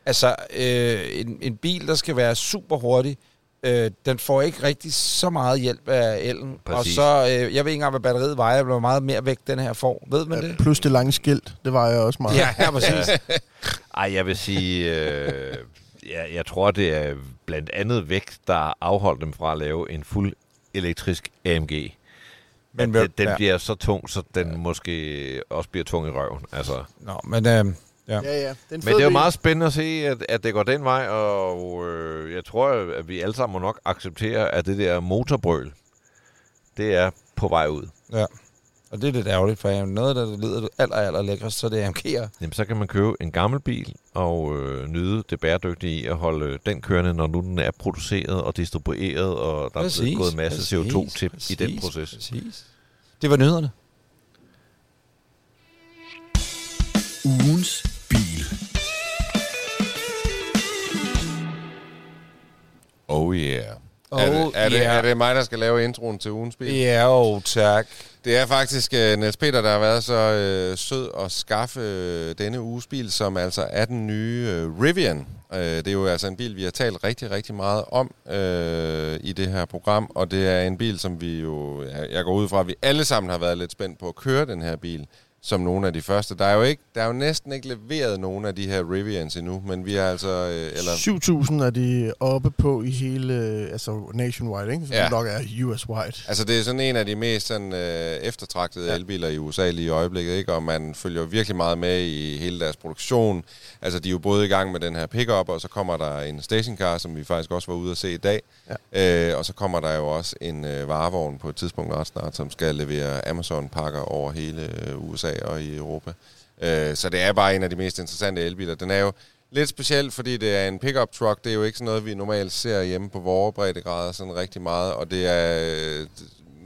Altså, øh, en, en bil, der skal være super hurtig, øh, den får ikke rigtig så meget hjælp af elen. Præcis. Og så, øh, jeg ved ikke engang, hvad batteriet vejer, hvor meget mere vægt den her får. Ved man det? Plus det lange skilt, det var jeg også meget. Ja, ja, præcis. Ej, jeg vil sige, øh, ja, jeg tror, det er blandt andet vægt, der afholdt dem fra at lave en fuld elektrisk AMG. Men Men den ja. bliver så tung, så den ja. måske også bliver tung i røven. Altså. Nå, men øh, ja. ja. ja. Det er en Men det er jo meget spændende at se, at, at det går den vej, og øh, jeg tror, at vi alle sammen må nok acceptere, at det der motorbrøl, det er på vej ud. ja. Og det er lidt ærgerligt, for noget, der lyder aller, aller lækrest, så det er AMG'er. Jamen, så kan man købe en gammel bil og øh, nyde det bæredygtige i at holde øh, den kørende, når nu den er produceret og distribueret, og der er blevet gået en masse CO2 til i den proces. Præcis. Det var nyhederne. Ugens Oh yeah. Oh er, det, er, det, yeah. er det mig, der skal lave introen til ugens bil? Ja, jo, tak. Det er faktisk uh, Niels Peter, der har været så uh, sød at skaffe uh, denne uges bil, som altså er den nye uh, Rivian. Uh, det er jo altså en bil, vi har talt rigtig, rigtig meget om uh, i det her program, og det er en bil, som vi jo, jeg, jeg går ud fra, at vi alle sammen har været lidt spændt på at køre den her bil, som nogle af de første. Der er jo, ikke, der er jo næsten ikke leveret nogen af de her Rivians endnu, men vi er altså... Øh, eller, 7.000 er de oppe på i hele, øh, altså nationwide, ikke? Som Ja. nok er US-wide. altså, det er sådan en af de mest sådan, øh, eftertragtede ja. elbiler i USA lige i øjeblikket, ikke? og man følger virkelig meget med i hele deres produktion. Altså, de er jo både i gang med den her pickup, og så kommer der en stationcar, som vi faktisk også var ude at se i dag. Ja. Øh, og så kommer der jo også en øh, varevogn på et tidspunkt ret snart, som skal levere Amazon-pakker over hele øh, USA og i Europa. Øh, så det er bare en af de mest interessante elbiler. Den er jo lidt speciel, fordi det er en pickup truck. Det er jo ikke sådan noget, vi normalt ser hjemme på vores breddegrader sådan rigtig meget. Og det er øh,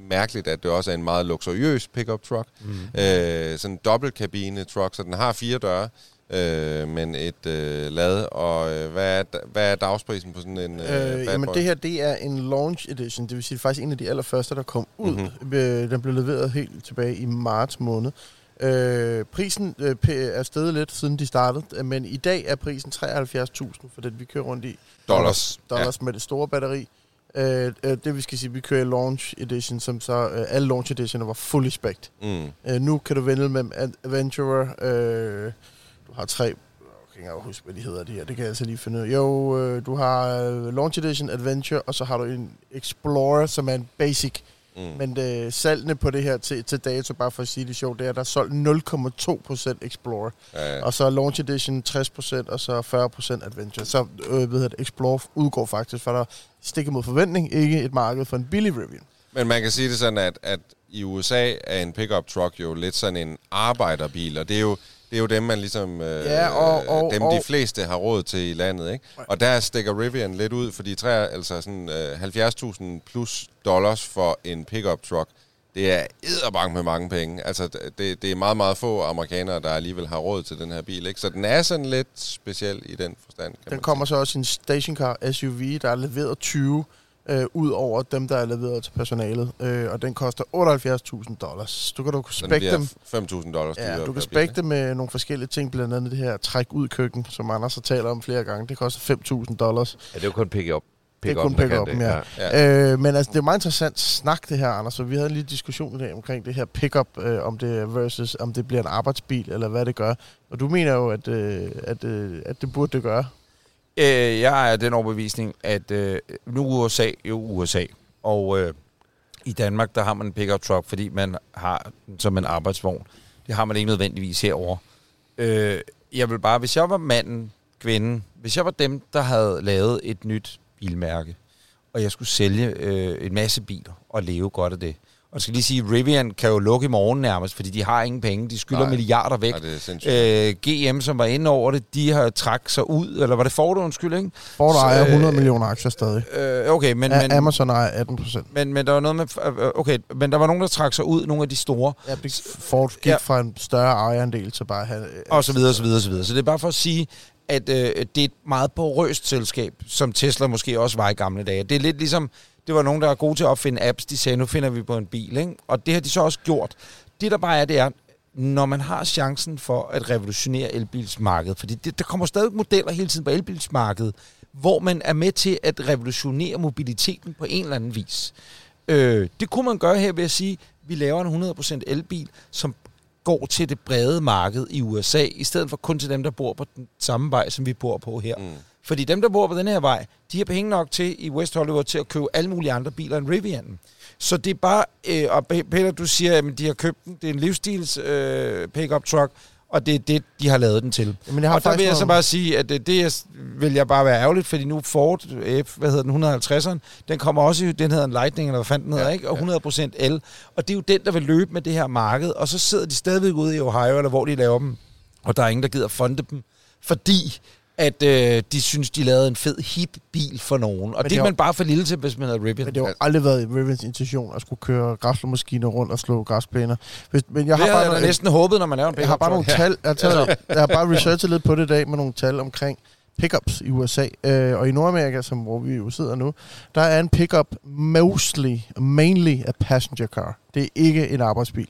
mærkeligt, at det også er en meget luksuriøs pickup truck. Mm. Øh, sådan en dobbeltkabine truck, så den har fire døre. Øh, men et øh, lad, og øh, hvad, er, hvad er dagsprisen på sådan en øh, Øh, jamen boy? det her, det er en launch edition, det vil sige faktisk en af de allerførste, der kom ud. Mhm. Mm-hmm. Øh, den blev leveret helt tilbage i marts måned. Øh, prisen øh, er steget lidt, siden de startede, øh, men i dag er prisen 73.000 for den, vi kører rundt i. Dollars. Dollars ja. med det store batteri. Øh, øh, det vi skal sige, vi kører launch edition, som så øh, alle launch editioner var fully spec'd. Mm. Øh, nu kan du vælge med Adventurer. Øh, du har tre... Jeg kan ikke engang huske, hvad de hedder, de her. Det kan jeg altså lige finde ud af. Jo, øh, du har øh, Launch Edition Adventure, og så har du en Explorer, som er en basic. Mm. Men øh, salgene på det her til, til dato, bare for at sige det sjovt, det er, at der er solgt 0,2% Explorer. Ja, Og så Launch Edition 60%, og så 40% Adventure. Så øh, ved at Explorer udgår faktisk, for der stikker mod forventning, ikke et marked for en billig Rivian. Men man kan sige det sådan, at, at i USA er en pickup truck jo lidt sådan en arbejderbil, og det er jo, det er jo dem, man ligesom, øh, Ja, og- og- dem og- de fleste har råd til i landet, ikke? Og der stikker Rivian lidt ud, fordi tre, altså sådan, øh, 70.000 plus dollars for en pickup truck, det er edderbank med mange penge. Altså, det, det er meget, meget få amerikanere, der alligevel har råd til den her bil, ikke? Så den er sådan lidt speciel i den forstand, kan Den kommer så også en stationcar SUV, der er leveret 20 øh, ud over dem, der er leveret til personalet. Øh, og den koster 78.000 dollars. Du kan du spække dem, bliver 5.000 dollars ja, du kan spække dem med nogle forskellige ting, blandt andet det her træk ud køkken, som Anders har talt om flere gange. Det koster 5.000 dollars. Ja, det er jo kun pick up. Det er kun pick-up'en, ja. Ja. Øh, men altså, det er meget interessant snak, det her, Anders. Så vi havde en lille diskussion i dag omkring det her pickup, øh, om det er versus, om det bliver en arbejdsbil, eller hvad det gør. Og du mener jo, at, øh, at, øh, at det burde det gøre. Øh, jeg er den overbevisning, at øh, nu USA jo USA, og øh, i Danmark, der har man en pickup truck, fordi man har den som en arbejdsvogn. Det har man ikke nødvendigvis herover. Øh, jeg vil bare, hvis jeg var manden, kvinden, hvis jeg var dem, der havde lavet et nyt bilmærke, og jeg skulle sælge øh, en masse biler og leve godt af det. Og skal lige sige, Rivian kan jo lukke i morgen nærmest, fordi de har ingen penge. De skylder Nej. milliarder væk. Nej, det er sindssygt. Øh, GM, som var inde over det, de har trækket sig ud, eller var det Ford, undskyld, ikke? Ford Så, ejer øh, 100 millioner aktier stadig. Øh, okay, men, Men, men, Amazon ejer 18 procent. men, men der var noget med... øh, Okay, men der var nogen, der trak sig ud, nogle af de store, Ja, Ford gik Ja. fra en større ejerandel til bare have... og så videre, og så videre, og så videre. Så det er bare for at sige, at øh, det er et meget porøst selskab, som Tesla måske også var i gamle dage. Det er lidt ligesom, det var nogen, der er gode til at opfinde apps, de sagde, nu finder vi på en bil, ikke? Og det har de så også gjort. Det, der bare er, det er, når man har chancen for at revolutionere elbilsmarkedet, fordi det, der kommer stadig modeller hele tiden på elbilsmarkedet, hvor man er med til at revolutionere mobiliteten på en eller anden vis. Øh, det kunne man gøre her ved at sige, vi laver en 100% elbil, som går til det brede marked i USA, i stedet for kun til dem, der bor på den samme vej, som vi bor på her. Mm. Fordi dem, der bor på den her vej, de har penge nok til i West Hollywood til at købe alle mulige andre biler end Rivian. Så det er bare, øh, og Pe- Peter, du siger, at de har købt den, det er en livsstils øh, pickup truck, og det er det, de har lavet den til. Jamen, jeg har og der vil jeg så bare sige, at det, det er, vil jeg bare være ærgerligt, fordi nu Ford F, hvad hedder den, 150'eren, den kommer også i, den hedder en Lightning, eller hvad fanden den hedder, Ja, ikke? Og 100% el. Og det er jo den, der vil løbe med det her marked, og så sidder de stadigvæk ude i Ohio, eller hvor de laver dem, og der er ingen, der gider funde dem, fordi at øh, de synes, de lavede en fed, hip bil for nogen. Og det, det det er er man bare for lille til, hvis man havde Rivian. Men det har jo aldrig været Rivians intention at skulle køre græsslåmaskiner rundt og slå græsplæner. Hvis, men jeg det har havde bare, jeg noget- næsten håbet, når man laver en jeg har bare nogle tal. Jeg, har taget, jeg har bare researchet lidt på det i dag med nogle tal omkring pickups i USA. Øh, og i Nordamerika, som, hvor vi jo sidder nu, der er en pickup mostly, mainly a passenger car. Det er ikke en arbejdsbil.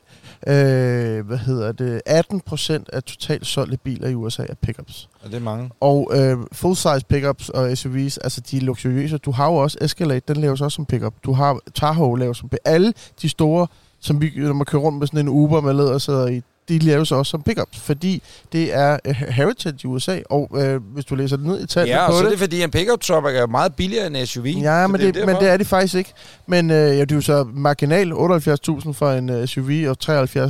Øh, hvad hedder det? 18 procent af totalt solgte biler i USA er pickups. Og det er mange. Og øh, full-size pickups og SUVs, altså de er luksuriøse. Du har jo også Escalade, den laves også som pickup. Du har Tahoe laves som pickup. Alle de store, som vi, når man kører rundt med sådan en Uber med lædersæder i, de laves også som pickups, fordi det er uh, heritage i USA, og uh, hvis du læser det ned i tallene Ja, på og så det, er det fordi, en pickup truck er meget billigere end en SUV. Ja, Så men det, derfor. men det er det faktisk ikke. Men øh, ja, det er jo så marginal 78.000 for en uh, SUV og 73.000 øh, Ja,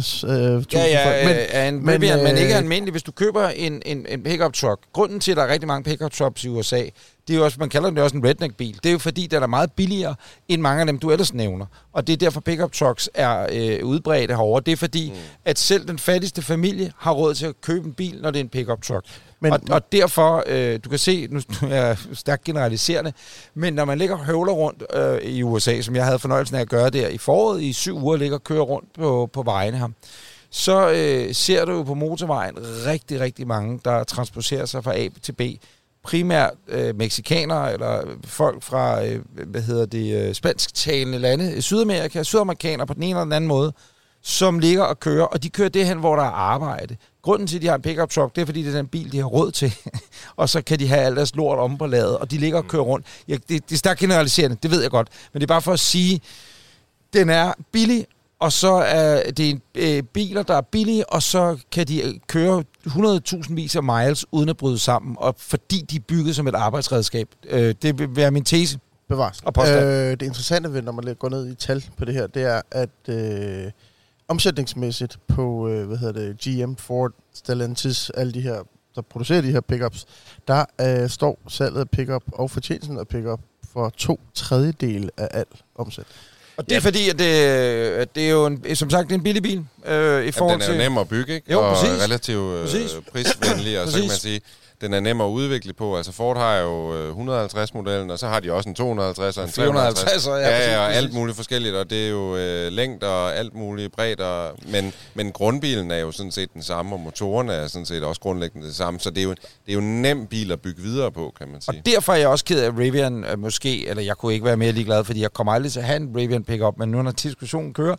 for... ja, Men, men, er en men, Rivian, men ikke øh, almindelig. Hvis du køber en, en, en pickup truck, grunden til, at der er rigtig mange pickup trucks i USA, det er jo også, man kalder det også en redneck-bil. Det er jo fordi, den er meget billigere end mange af dem, du ellers nævner. Og det er derfor, pickup trucks er øh, udbredte herovre. Det er fordi, mm. at selv den fattigste familie har råd til at købe en bil, når det er en pickup truck. Men- og, og derfor, øh, du kan se, nu nu er jeg stærkt generaliserende, men når man ligger og høvler rundt øh, i USA, som jeg havde fornøjelsen af at gøre der i foråret, i syv uger ligger og kører rundt på, på vejene her, så øh, ser du jo på motorvejen rigtig, rigtig mange, der transporterer sig fra A til B. Primært øh, meksikanere eller folk fra, øh, hvad hedder det, øh, spansktalende lande, øh, Sydamerika, sydamerikanere på den ene eller den anden måde, som ligger og kører, og de kører derhen, hvor der er arbejde. Grunden til, at de har en pickup truck, det er, fordi det er den bil, de har råd til. og så kan de have alt deres lort om på ladet, og de ligger og kører rundt. Ja, det, det er stærkt generaliserende, det ved jeg godt. Men det er bare for at sige, den er billig, og så er det en, øh, biler, der er billige, og så kan de øh, køre 100.000 vis af miles uden at bryde sammen, og fordi de er bygget som et arbejdsredskab. Øh, det vil være min tese. Bevares. Og påstand. Øh, det interessante ved, når man går ned i tal på det her, det er, at øh, omsætningsmæssigt på, øh, hvad hedder det, GM, Ford, Stellantis, alle de her, der producerer de her pickups, der øh, står salget af pickup og fortjenesten af pickup for to tredjedele af al omsætning. Og det er Ja. fordi, at det, at det er jo en, som sagt det er en billig bil øh, i forhold den er jo til... nem at bygge, ikke? Jo, og præcis. relativt øh, prisvenlig, og så kan man sige, den er nem at udvikle på. Altså Ford har jo øh, 150-modellen, og så har de også en 250 og en 350. 450, ja, ja, ja, og præcis. alt muligt forskelligt, og det er jo øh, længder og alt muligt bredt, og, men, men grundbilen er jo sådan set den samme, og motorerne er sådan set også grundlæggende det samme, så det er jo, det er jo en nem bil at bygge videre på, kan man Og sige. derfor er jeg også ked af, Rivian øh, måske, eller jeg kunne ikke være mere ligeglad, fordi jeg kommer aldrig til at have en Rivian pickup, men nu når diskussionen kører,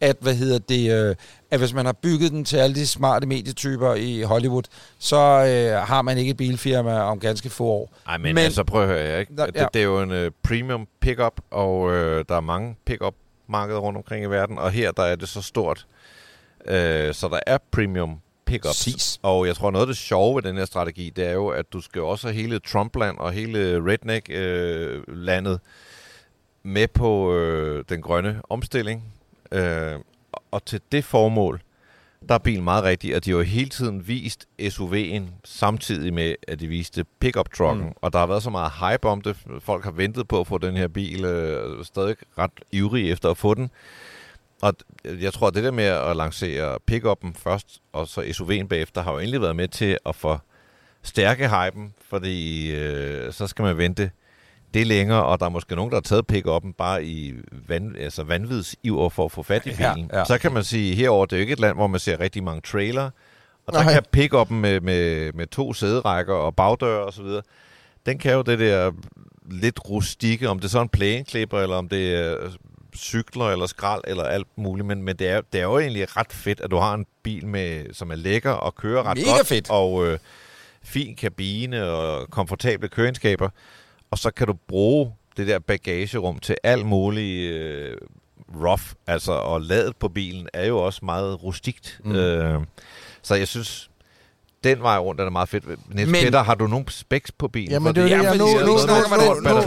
at, hvad hedder det, øh, at hvis man har bygget den til alle de smarte medietyper i Hollywood, så øh, har man ikke et bilfirma om ganske få år. Ej, men, men altså prøv at høre her, ikke? Det, ja. det er jo en uh, premium pickup, og uh, der er mange pickup markeder rundt omkring i verden, og her der er det så stort, uh, så der er premium pickups. Præcis. Og jeg tror, noget af det sjove ved den her strategi, det er jo, at du skal også have hele Trumpland og hele Redneck-landet med på øh, den grønne omstilling. Øh, og til det formål, der er bilen meget rigtig, og de har jo hele tiden vist SUV'en samtidig med, at de viste pickup-trucken. Mm. Mm. Og der har været så meget hype om det. Folk har ventet på at få den her bil, øh, stadig ret ivrig efter at få den. Og jeg tror, at det der med at lancere pick-up'en først, og så SUV'en bagefter, har jo egentlig været med til at forstærke hypen, fordi øh, så skal man vente det længere, og der er måske nogen, der har taget pick-up'en bare i van, altså vanvidsiver for at få fat i Ja, bilen. ja. Så kan man sige, herover det er jo ikke et land, hvor man ser rigtig mange trailer, og der Nej. kan pick-up'en med, med, med to sæderækker og bagdøre og så videre, den kan jo det der lidt rustikke, om det så er en plæneklipper, eller om det er cykler eller skrald eller alt muligt, men, men det, er, det er jo egentlig ret fedt, at du har en bil, med, som er lækker og kører ret Mega godt, fedt. og øh, fin kabine og komfortable køreegenskaber, og så kan du bruge det der bagagerum til alt muligt øh, rough, altså, og ladet på bilen er jo også meget rustikt. Mm. Øh, så jeg synes, den vej rundt er det meget fedt. Niels Men- Peter, har du nogle specs på bilen? Jamen, det er jo nu, nu, nu, nu, nu,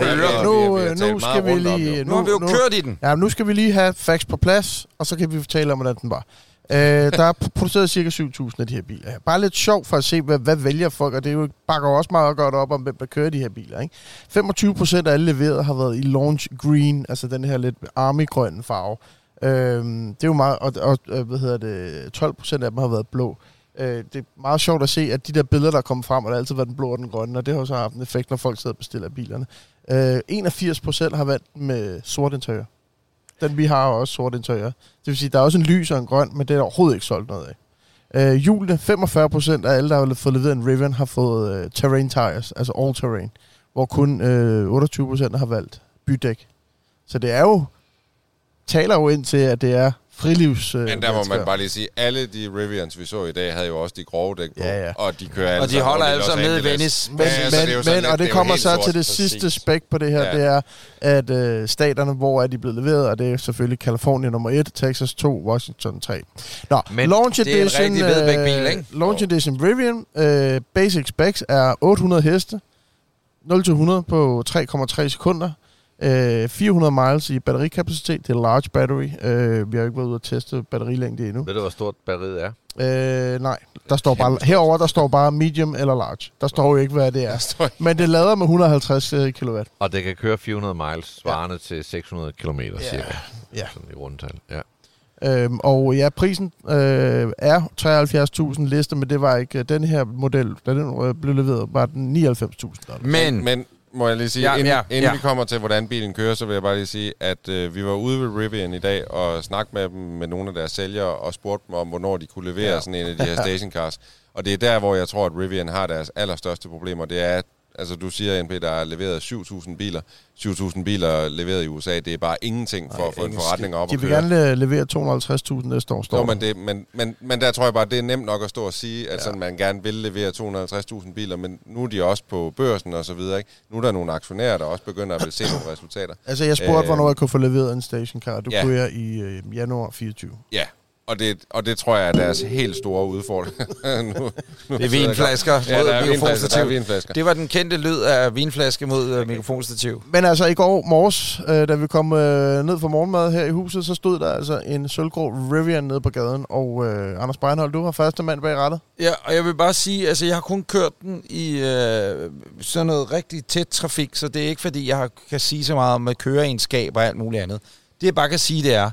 nu, nu, nu skal vi lige... det. Nu har vi jo kørt i den. Ja, nu skal vi lige have facts på plads, og så kan vi fortælle om, hvordan den var. Øh, der er produceret cirka 7.000 af de her biler her. Bare lidt sjovt for at se, hvad, hvad vælger folk, og det er jo, bakker jo også meget godt op om, hvem der kører de her biler. Ikke? 25 procent af alle leveret har været i launch green, altså den her lidt army-grønne farve. Øh, det er jo meget, og, og øh, hvad hedder det, 12 procent af dem har været blå. Øh, det er meget sjovt at se, at de der billeder, der er kommet frem, og der har altid været den blå og den grønne, og det har også så haft en effekt, når folk sidder og bestiller bilerne. Øh, 81 procent har valgt med sort interiør. Den vi har også sort interiør. Det vil sige, der er også en lys og en grøn, men det er der overhovedet ikke solgt noget af. Øh, hjulene, 45 procent af alle, der har fået leveret en Rivian, har fået øh, terrain tires, altså all terrain, hvor kun øh, 28 procent har valgt bydæk. Så det er jo taler jo ind til, at det er frilivs... Øh, Men der må man bare lige sige, alle de Rivians, vi så i dag, havde jo også de grove dæk på. Ja, ja. Og de kører alle Og de holder alle sammen i. Venice. Men, Ja, men, det sådan men lidt- og det, det er kommer så til det præcis. sidste spæk på det her, Ja. det er, at øh, staterne, hvor er de blevet leveret, og det er selvfølgelig Californien nummer 1, Texas 2, Washington 3. Nå, Men launch det er en edition, rigtig vedvægtbil, ikke? launch edition Rivian, øh, basic specs er 800 heste, 0-100 på 3,3 sekunder, øh, 400 miles i batterikapacitet, det er large battery, øh, vi har jo ikke været ude at teste batterilængde endnu. Ved du, hvor stort batteriet er? Øh, nej, der står bare, herover der står bare medium eller large. Der står jo ikke, hvad det er. Men det lader med 150 øh, kW. Og det kan køre 400 miles, svarende ja. til 600 km cirka. Ja. Sådan i rundtal. Ja. Øhm, og ja, prisen øh, er 73.000 lister, men det var ikke øh, den her model, da den øh, blev leveret, var den 99.000. Men, Men må jeg lige sige, Ja, inden, ja, inden ja. vi kommer til, hvordan bilen kører, så vil jeg bare lige sige, at øh, vi var ude ved Rivian i dag og snakke med dem, med nogle af deres sælgere, og spurgte dem om, hvornår de kunne levere ja. sådan en af de her stationcars. Og det er der, hvor jeg tror, at Rivian har deres allerstørste problemer. Det er, at altså du siger, NP, der er leveret 7.000 biler. 7.000 biler leveret i USA, det er bare ingenting for Nej, at få en forretning op De vil køre. gerne øh, levere 250.000 næste år, står Nå, men, det, men, men, men der tror jeg bare, det er nemt nok at stå og sige, at ja. sådan, man gerne vil levere 250.000 biler, men nu er de også på børsen og så videre. Ikke? Nu er der nogle aktionærer, der også begynder at vil se nogle resultater. Altså, jeg spurgte, Øh, hvornår jeg kunne få leveret en stationcar. Du ja. kunne jeg i øh, januar 24. Ja, og det, og det tror jeg er deres helt store udfordring. nu, nu det er vinflasker Ja, der er der er mikrofonstativ. vinflasker. Det var den kendte lyd af vinflaske mod øh, mikrofonstativ. Men altså, i går morges, øh, da vi kom øh, ned for morgenmad her i huset, så stod der altså en sølvgrå Rivian nede på gaden. Og øh, Anders Breinholt, du var første mand bag rettet. Ja, og jeg vil bare sige, altså jeg har kun kørt den i øh, sådan noget rigtig tæt trafik, så det er ikke fordi, jeg har, kan sige så meget om at køreegenskab og alt muligt andet. Det jeg bare kan sige, det er,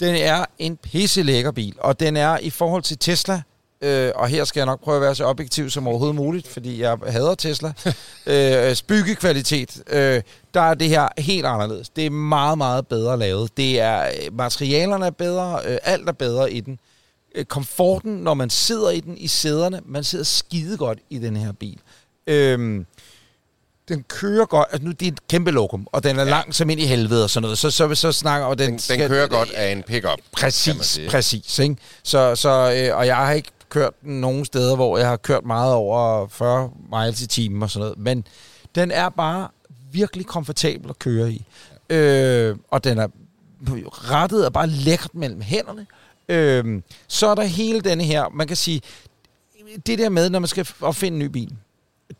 den er en pisse lækker bil, og den er i forhold til Tesla, øh, og her skal jeg nok prøve at være så objektiv som overhovedet muligt, fordi jeg hader Tesla, øh, byggekvalitet, øh, der er det her helt anderledes. Det er meget, meget bedre lavet. Det er, øh, materialerne er bedre, øh, alt er bedre i den øh, komforten, når man sidder i den i sæderne. Man sidder skide godt i den her bil. Øhm, den kører godt. Altså nu, det er et kæmpe lokum, og den er ja. lang som ind i helvede og sådan noget. Så, så, så snakker og den, Den, den kører godt af en pickup. Præcis, præcis. Ikke? Så, så, øh, og jeg har ikke kørt den nogen steder, hvor jeg har kørt meget over 40 miles i timen og sådan noget. Men den er bare virkelig komfortabel at køre i. Øh, og den er rettet er bare lækkert mellem hænderne. Øh, så er der hele denne her, man kan sige, det der med, når man skal opfinde en ny bil,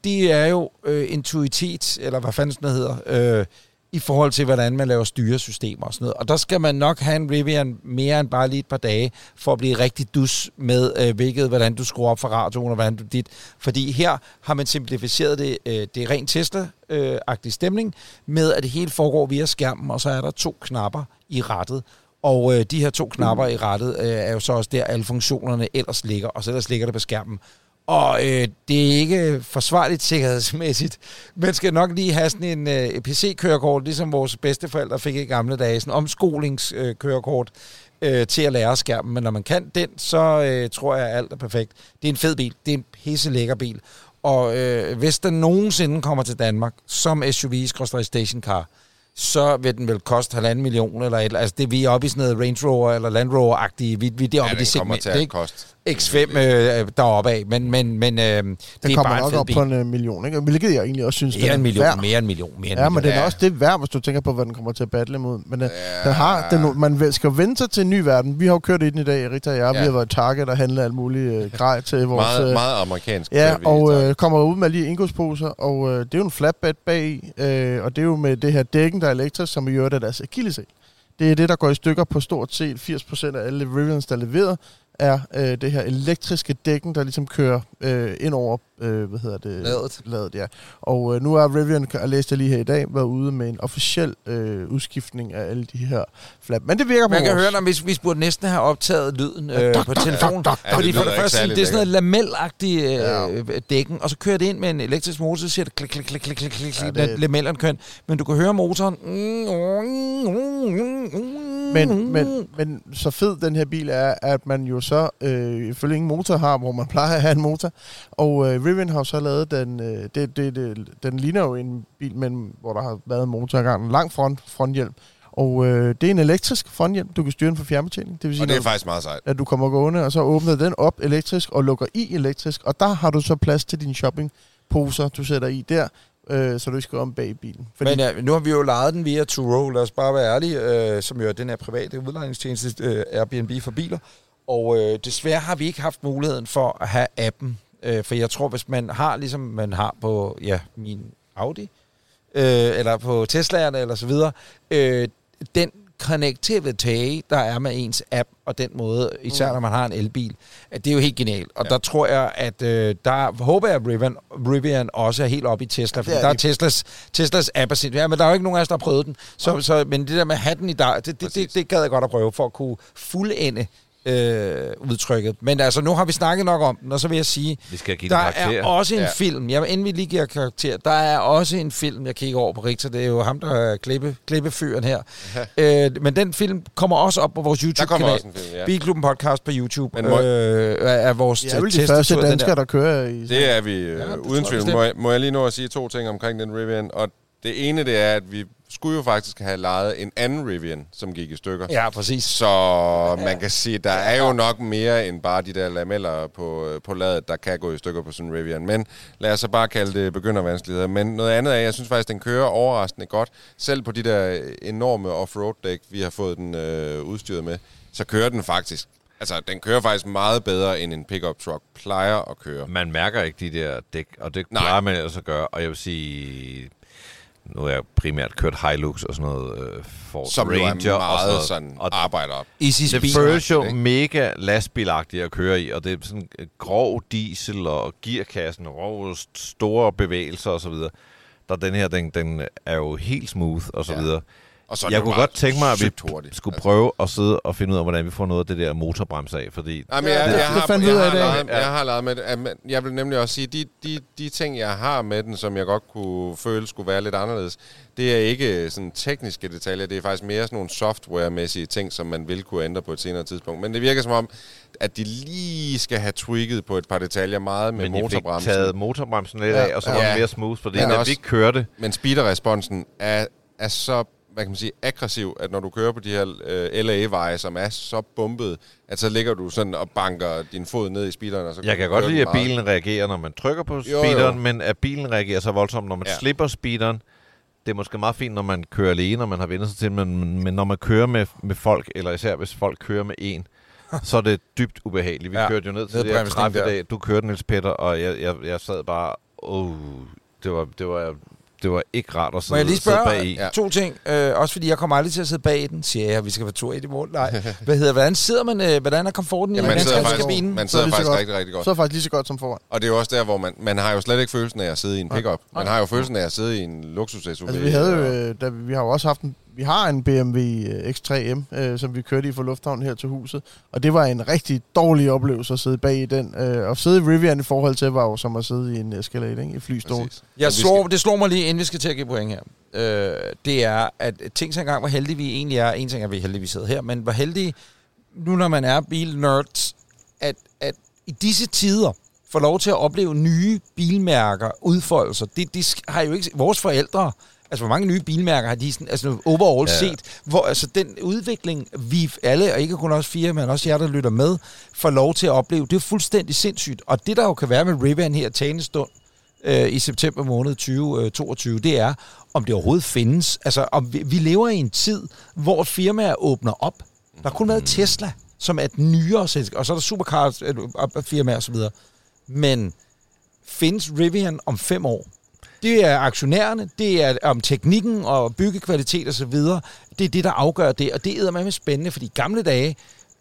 det er jo øh, intuitet, eller hvad fanden sådan hedder, øh, i forhold til, hvordan man laver styresystemer og sådan noget. Og der skal man nok have en Rivian mere end bare lige et par dage, for at blive rigtig dus med, øh, hvilket, hvordan du skruer op for radioen, og hvordan du dit. Fordi her har man simplificeret det, øh, det er rent Tesla-agtig øh, stemning, med at det hele foregår via skærmen, og så er der to knapper i rettet. Og øh, de her to knapper i rettet øh, er jo så også der, alle funktionerne ellers ligger, og så ellers ligger det på skærmen. Og øh, det er ikke forsvarligt sikkerhedsmæssigt. Man skal nok lige have sådan en øh, PC-kørekort, ligesom vores bedsteforældre fik i gamle dage, sådan en omskolingskørekort øh, til at lære skærmen. Men når man kan den, så øh, tror jeg, at alt er perfekt. Det er en fed bil. Det er en pisse lækker bil. Og øh, hvis den nogensinde kommer til Danmark som SUV-stationcar, så vil den vel koste halvanden million eller et eller Altså, det vi er oppe i sådan noget Range Rover eller Land Rover-agtige. Vi, vi det er oppe Ja, i det segment. til at ikke koste. X5 øh, deroppe af, men, men, men øh, det Den er kommer bare en nok op bil. på en øh, million, ikke? Hvilket jeg egentlig også synes, Mere den en er million, værd. mere en million, mere en Ja, men million. den er Ja. også det værd, hvis du tænker på, hvad den kommer til at battle imod. Men den, Ja. den har, den, man skal vente sig til en ny verden. Vi har jo kørt i den i dag, Rita og jeg. Ja. Vi har været i Target og handlet alt muligt øh, grej til vores... Meget, øh, meget amerikansk. Ja, og øh, kommer ud med lige indgåsposer, og øh, det er jo en flatbed bag, øh, og det er jo med det her dækken, der er elektrisk, som i øvrigt er deres akillesæg. Det er det, der går i stykker på stort set 80% af alle Rivians, der er leveret, er øh, det her elektriske dækken, der ligesom kører øh, ind over, øh, hvad hedder det? Ladet. Ladet, ja. Og øh, nu er Rivian, jeg læste det lige her i dag, været ude med en officiel øh, udskiftning af alle de her flap. Men det virker på Man kan høre, når vi, vi burde næsten have optaget lyden øh, på telefonen. Fordi det for det første, det er sådan noget lamelagtigt øh, Ja. dækken, og så kører det ind med en elektrisk motor, så siger det klik, klik, klik, klik, klik, klik, Ja, det- lamellerne kører. Men du kan høre motoren. Men, men, men så fed den her bil er, at man jo så øh, ifølge ingen motor har, hvor man plejer at have en motor. Og øh, Rivian har så lavet den, øh, det, det, det, den ligner jo en bil, men, hvor der har været en motor engang, en lang front, fronthjelm. Og øh, det er en elektrisk fronthjelm. Du kan styre den fra fjernbetjening. Det vil sige, Og det er når- faktisk meget sejt. at du kommer gående, og så åbner den op elektrisk og lukker i elektrisk. Og der har du så plads til dine shoppingposer, du sætter i der, øh, så du ikke skal om bag i bilen. Fordi... Men ja, nu har vi jo lejet den via Turo, lad os bare være ærlige, øh, som jo er den her private udlejningstjeneste, øh, Airbnb for biler. Og øh, desværre har vi ikke haft muligheden for at have appen. Øh, for jeg tror, hvis man har, ligesom man har på ja, min Audi, øh, eller på Tesla'erne, eller så videre, øh, den connectivity, der er med ens app, og den måde, især når man har en elbil, at det er jo helt genialt. Og ja. Der tror jeg, at øh, der håber jeg, at Rivian, Rivian også er helt oppe i Tesla, for er der er. Teslas, Teslas app er sindssygt. Ja, men der er jo ikke nogen af os, der har prøvet den. Så, så, men det der med hatten i dag, det, det, det, det gad jeg godt at prøve, for at kunne fuldende øh, udtrykket. Men altså, nu har vi snakket nok om den, og så vil jeg sige, Vi skal give der er også en ja. Ja. film, jeg, inden vi lige giver karakter, der er også en film, jeg kigger over på Richter, det er jo ham, der er klippe, klippefyren her. øh, men den film kommer også op på vores Der kommer YouTube-kanal. også en film, ja. Bilklubben podcast på YouTube Men må- øh, er, vores Det er vel de første danskere, der. der kører i... Det er vi Ja, øh, ja, uden tvivl. Må jeg, må jeg lige nå at sige to ting omkring den Rivian? Og det ene, det er, at vi skulle jo faktisk have lejet en anden Rivian, som gik i stykker. Ja, præcis. Så man kan sige, der er jo nok mere end bare de der lameller på, på ladet, der kan gå i stykker på sådan en Rivian. Men lad os så bare kalde det begyndervanskeligheder. Men noget andet er, jeg synes faktisk, den kører overraskende godt. Selv på de der enorme offroad-dæk, vi har fået den øh, udstyret med, så kører den faktisk. Altså, den kører faktisk meget bedre, end en pickup truck plejer at køre. Man mærker ikke de der dæk, og det plejer man ellers at gøre. Og jeg vil sige, nu har jeg primært kørt Hilux og sådan noget, øh, Ford Som Ranger er og meget sådan sådan, noget. Og arbejder op. Easy det føles jo mega lastbilagtigt at køre i, og det er sådan øh, grov diesel og gearkassen, rov, store bevægelser og så videre. Der den her, den, den er jo helt smooth og så Ja. videre. Og så Jeg kunne godt tænke mig, at vi hurtigt. skulle prøve at sidde og finde ud af, hvordan vi får noget af det der motorbrems af, fordi Jamen, Ja, jeg, har, jeg, har leget, jeg har leget med det. Jeg vil nemlig også sige, de, de, de ting, jeg har med den, som jeg godt kunne føle skulle være lidt anderledes, det er ikke sådan tekniske detaljer, det er faktisk mere sådan nogle softwaremæssige ting, som man vil kunne ændre på et senere tidspunkt. Men det virker som om, at de lige skal have tweaked på et par detaljer meget med men motorbremsen. taget motorbremsen lidt Ja, af, og så ja. var den Ja. mere smooth, fordi Men da også- vi kørte, Men speederresponsen er, er så hvad kan man sige, aggressiv, at når du kører på de her øh, LA-veje, som er så bumpet, at så ligger du sådan og banker din fod ned i speederen. Og så Jeg kan godt lide, at meget. bilen reagerer, når man trykker på jo. speederen, men at bilen reagerer så voldsomt, når man Ja. slipper speederen. Det er måske meget fint, når man kører alene, og man har vendt sig til, men, men når man kører med, med folk, eller især hvis folk kører med en, så er det dybt ubehageligt. Vi Ja. kørte jo ned til det her træf i dag. Du kørte, Niels Peter, og jeg, jeg, jeg sad bare... Oh, det var, det var, det var ikke rart at sidde, Må jeg lige spørge bag i. Ja. to ting? Øh, også fordi jeg kommer aldrig til at sidde bag i den, siger jeg. Vi skal være to i morgen. Nej. Hvad hedder, hvordan sidder man? Øh, hvordan er komforten i Ja, man hvordan sidder skal faktisk, kabinen? man er sidder det så faktisk godt. rigtig, rigtig godt. Så er det faktisk lige så godt som foran. Og det er jo også der, hvor man, man har jo slet ikke følelsen af at sidde i en pickup. Man har jo følelsen af at sidde i en luksus-SUV. Altså, vi havde jo, øh, da, vi har jo også haft en, vi har en BMW øh, X3M, øh, som vi kørte i fra Lufthavn her til huset. Og det var en rigtig dårlig oplevelse at sidde bag i den. Øh, og sidde i Rivian i forhold til, var jo som at sidde i en Escalade, ikke? I flystol. Præcis. Jeg slår, det slår mig lige, inden vi skal til at give point her. Øh, det er, at ting så engang, hvor heldige vi egentlig er. En ting er, at vi er heldige, vi sidder her, men hvor heldige, nu når man er bilnerds, at, at i disse tider får lov til at opleve nye bilmærker, udfoldelser. Det, det har jo ikke... Vores forældre, altså hvor mange nye bilmærker har de sådan, altså overall Ja. set, hvor altså den udvikling, vi alle, og ikke kun os fire, men også jer, der lytter med, får lov til at opleve, det er fuldstændig sindssygt. Og det, der jo kan være med Rivian her talende stund, øh, i september måned 2022, det er, om det overhovedet findes. Altså, om vi, vi lever i en tid, hvor firmaer åbner op. Der har kun været Tesla, som er et nyere selskab, og så er der supercars øh, firmaer osv. Men findes Rivian om fem år? Det er aktionærerne, det er om teknikken og byggekvalitet osv. Det er det, der afgør det, og det er med spændende, fordi i gamle dage,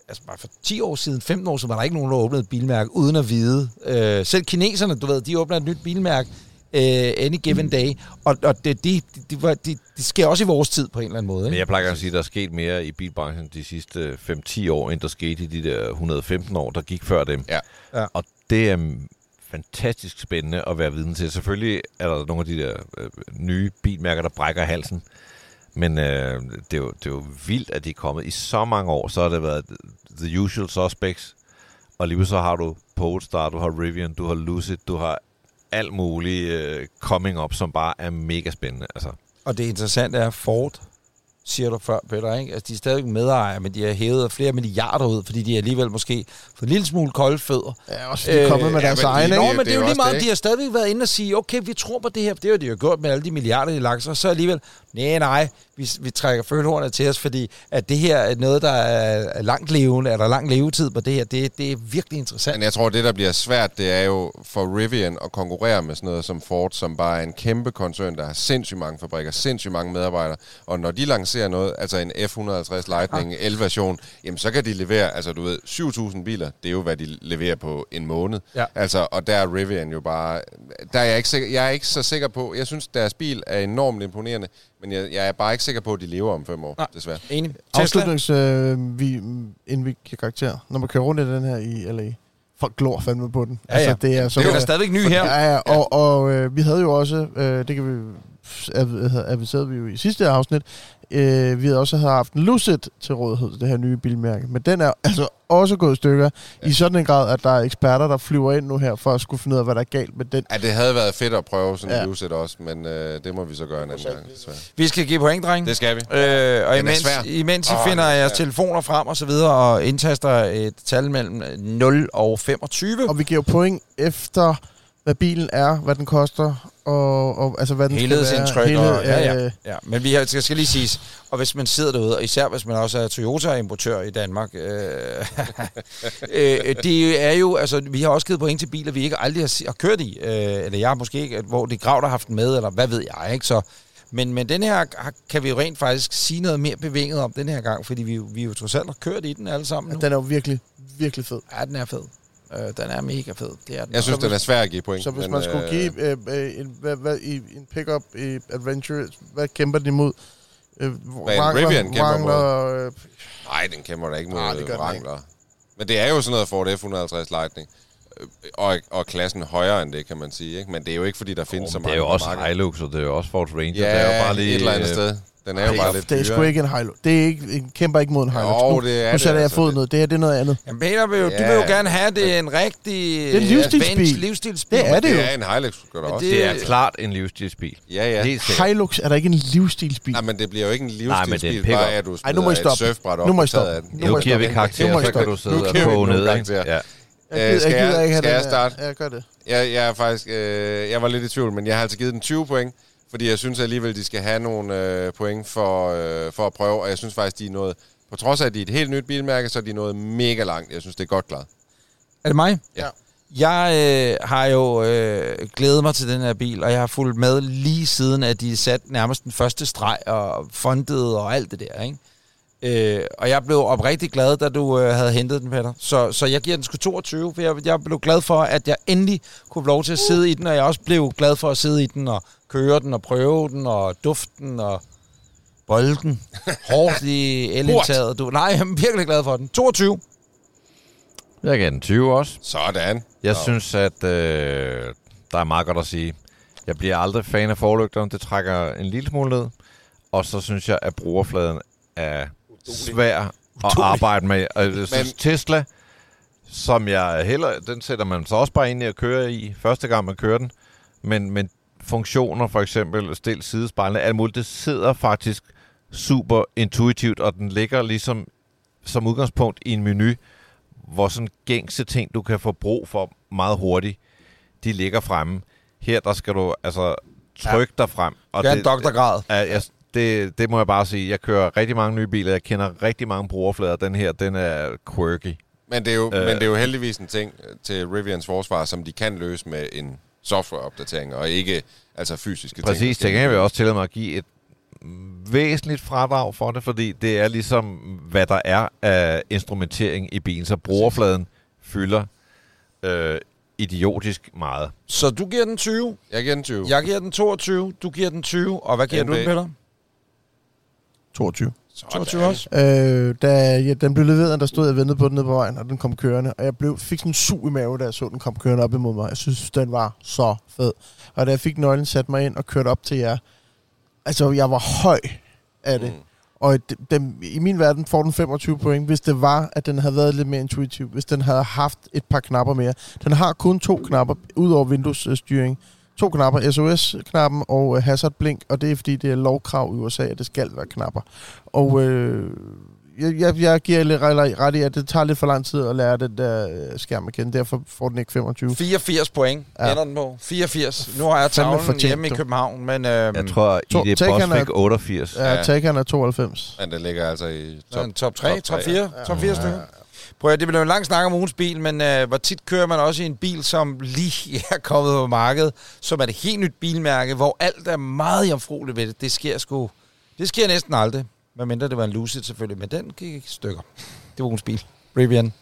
altså bare for 10 år siden, 15 år siden, var der ikke nogen, der åbnede et bilmærke uden at vide. Øh, selv kineserne, du ved, de åbner et nyt bilmærke øh, any given day, og, og det, det, det, var, det, det sker også i vores tid på en eller anden måde. Men Ikke? jeg plejer at sige, at der er sket mere i bilbranchen de sidste 5-10 år, end der skete i de der 115 år, der gik før dem. Ja. Ja. Og det er fantastisk spændende at være vidne til. Selvfølgelig er der nogle af de der øh, nye bilmærker, der brækker halsen. Men øh, det, er jo, det er jo vildt, at de er kommet i så mange år. Så har det været The Usual Suspects. Og lige så har du Polestar, du har Rivian, du har Lucid, du har alt muligt øh, coming up, som bare er mega spændende. Altså, Og det interessante er, Ford siger du før, Peter, ikke? Altså, de er stadig medejere, men de har hævet flere milliarder ud, fordi de alligevel måske fået en lille smule kolde fødder. Ja, også de er kommet med deres egen, lige ikke? Nå, men det det, er er jo jo lige meget, det, de har stadigvæk været inde og sige, okay, vi tror på det her, for det har de jo gjort med alle de milliarder, de lagt sig, og så alligevel, nej, nej, vi, vi trækker følehornet til os, fordi at det her er noget, der er langt levende, er der lang levetid på det her, det, det er virkelig interessant. Men jeg tror, det der bliver svært, det er jo for Rivian at konkurrere med sådan noget som Ford, som bare er en kæmpe koncern, der har sindssygt mange fabrikker, sindssygt mange medarbejdere. Og når de lancerer noget, altså en F-150 Lightning L-version, jamen så kan de levere, altså du ved, 7.000 biler, det er jo, hvad de leverer på en måned. Ja. Altså, og der er Rivian jo bare, der er jeg ikke, sikker, jeg er ikke så sikker på, jeg synes, deres bil er enormt imponerende, men jeg, jeg er bare ikke sikker på, at de lever om fem år, Nej. desværre. Enig. Tesla? Afslutnings, øh, vi, inden vi giver karakter. Når man kører rundt i den her i LA, folk glor fandme på den. Ja, ja. det er så... Det er jo da stadigvæk ny her. Ja, ja, og, og øh, vi havde jo også, øh, det kan vi, aviserede vi jo i sidste afsnit, øh, vi havde også haft en Lucid til rådighed, det her nye bilmærke, men den er altså også gået i stykker ja. i sådan en grad, at der er eksperter, der flyver ind nu her, for at skulle finde ud af, hvad der er galt med den. Ja, det havde været fedt at prøve sådan Ja. en Lucid også, men øh, det må vi så gøre en anden gang. desværre. Vi skal give point, dreng. Det skal vi. Øh, og imens, imens I Åh, finder er jeres telefoner frem og så videre, og indtaster et tal mellem 0 og 25. Og vi giver jo point efter, hvad bilen er, hvad den koster, og, og altså hvad den skal være. og, ja, ja, øh, ja. Men vi har, skal, skal lige siges, og hvis man sidder derude, og især hvis man også er Toyota-importør i Danmark, øh, øh, det er jo, altså vi har også givet point til biler, vi ikke aldrig har, har kørt i, øh, eller jeg har måske ikke, hvor det Grav, der har haft den med, eller hvad ved jeg, ikke? Så, men, men den her kan vi jo rent faktisk sige noget mere bevinget om den her gang, fordi vi, vi jo trods alt har kørt i den alle sammen nu. Den er jo virkelig, virkelig fed. Ja, den er fed. Øh, den er mega fed. Det er den. Jeg synes, den er svær at give point. Så hvis men, man skulle øh, give øh, øh, en, hvad, hvad, i, en pickup i Adventure, hvad kæmper den imod? Øh, en Rivian kæmper mod? Wrangler, øh, Nej, den kæmper da ikke mod Nej, det gør den Wrangler. Men det er jo sådan noget Ford F-150 Lightning. Øh, Og, og klassen højere end det, kan man sige. Ikke? Men det er jo ikke, fordi der findes så Oh, mange det er jo også. Hilux, og det er jo også Ford Ranger. Ja, det er jo bare lige, et eller andet øh, sted. Den er jo det, bare er, lidt det er sgu ikke en Hilux. Det er ikke, en kæmper ikke mod en Hilux. Jo, nu, det er nu det sætter jeg altså. foden ned. Det her det er noget andet. Jamen, Peter vil jo, ja. du vil jo gerne have det er en rigtig... Det er en livsstilsbil. livsstilsbil. Det er det Det jo. er en Hilux, gør Men også. det- Det er klart en livsstilsbil. Ja, ja. Helt sikkert. Hilux er der ikke en livsstilsbil. Nej, men det bliver jo ikke en Nej, det er livsstilsbil, pickup. bare at du Ej, nu må I smider et stoppe. op Nu må I stoppe. Nu må Nu I giver vi stoppe. Nu karakterer, må I så kan du sidde Nu og koge ned. Ja. Jeg Øh, gider, skal jeg gider ikke skal jeg starte? Ja, gør det. Jeg, jeg er faktisk... Øh, jeg var lidt i tvivl, men jeg har altså givet den 20 point, fordi jeg synes alligevel, de skal have nogle øh, point for, øh, for at prøve, og jeg synes faktisk, de er nået... På trods af, at de er et helt nyt bilmærke, så er de nået mega langt. Jeg synes, det er godt klaret. Er det mig? Ja. Jeg øh, har jo øh, glædet mig til den her bil, og jeg har fulgt med lige siden, at de satte nærmest den første streg og fundet og alt det der, ikke? Øh, og jeg blev oprigtig glad, da du øh, havde hentet den, Peter. Så, så jeg giver den sgu 22, for jeg, jeg blev glad for, at jeg endelig kunne få lov til at sidde i den, og jeg også blev glad for at sidde i den og køre den og prøve den og dufte den og bolde den hårdt i elindtaget. Du, nej, jeg er virkelig glad for den. 22. Jeg gav den 20 også. Sådan. Jeg Nå. synes, at øh, der er meget godt at sige. Jeg bliver aldrig fan af forlygterne. Det trækker en lille smule ned. Og så synes jeg, at brugerfladen er svær at arbejde med. Og jeg synes, Men- Tesla, som jeg heller... Den sætter man så også bare ind i at køre i, første gang man kører den. Men, men funktioner, for eksempel stil sidespejlene, alt muligt, det sidder faktisk super intuitivt, og den ligger ligesom som udgangspunkt i en menu, hvor sådan gængse ting, du kan få brug for meget hurtigt, de ligger fremme. Her, der skal du altså trykke dig frem. Og Det er en doktorgrad. Ja, jeg, det, det må jeg bare sige. Jeg kører rigtig mange nye biler. Jeg kender rigtig mange brugerflader. Den her, den er quirky. Men det, er jo, øh. men det er jo heldigvis en ting til Rivians forsvar, som de kan løse med en softwareopdatering, og ikke altså fysiske ting. Præcis, til gengæld vil jeg også tillade mig at give et væsentligt fradrag for det, fordi det er ligesom, hvad der er af instrumentering i bilen. Så brugerfladen fylder øh, idiotisk meget. Så du giver den 20. Jeg giver den 20. Jeg giver den 22, du giver den 20, og hvad giver NB. du den, Peter? 22. Sådan. 22 også? Øh, da ja, den blev leveret, der stod jeg og ventede på den nede på vejen, og den kom kørende. Og jeg blev, fik sådan en sug i maven, da jeg så den kom kørende op imod mig. Jeg synes, den var så fed. Og da jeg fik nøglen, satte mig ind og kørte op til jer. Altså, jeg var høj af det. Mm. Og d- den, i min verden får den 25 point, hvis det var, at den havde været lidt mere intuitiv. Hvis den havde haft et par knapper mere. Den har kun to knapper, ud over vinduesstyring. To knapper, SOS-knappen og øh, hazard blink, og det er fordi, det er lovkrav i USA, at det skal være knapper. Og øh, jeg, jeg, jeg giver lidt ret i, at det tager lidt for lang tid at lære den der øh, skærm kende, derfor får den ikke 25. 84 point Ja. ender den på. 84. Nu har jeg tavlen fortjent, hjemme i. København, men øhm, Jeg tror, To- Taken Boss er- fik 88. Ja, Ja. Taken er 92. Men det ligger altså i top, top, top 3, top 4, Ja. top 4 stykker. Prøv at, det bliver en lang snak om ugens bil, men øh, hvor tit kører man også i en bil, som lige er kommet på markedet, som er et helt nyt bilmærke, hvor alt er meget jomfrueligt ved det. Det sker sgu... Det sker næsten aldrig. Hvad mindre det var en Lucid selvfølgelig, men den gik i stykker. Det var ugens bil. Rivian.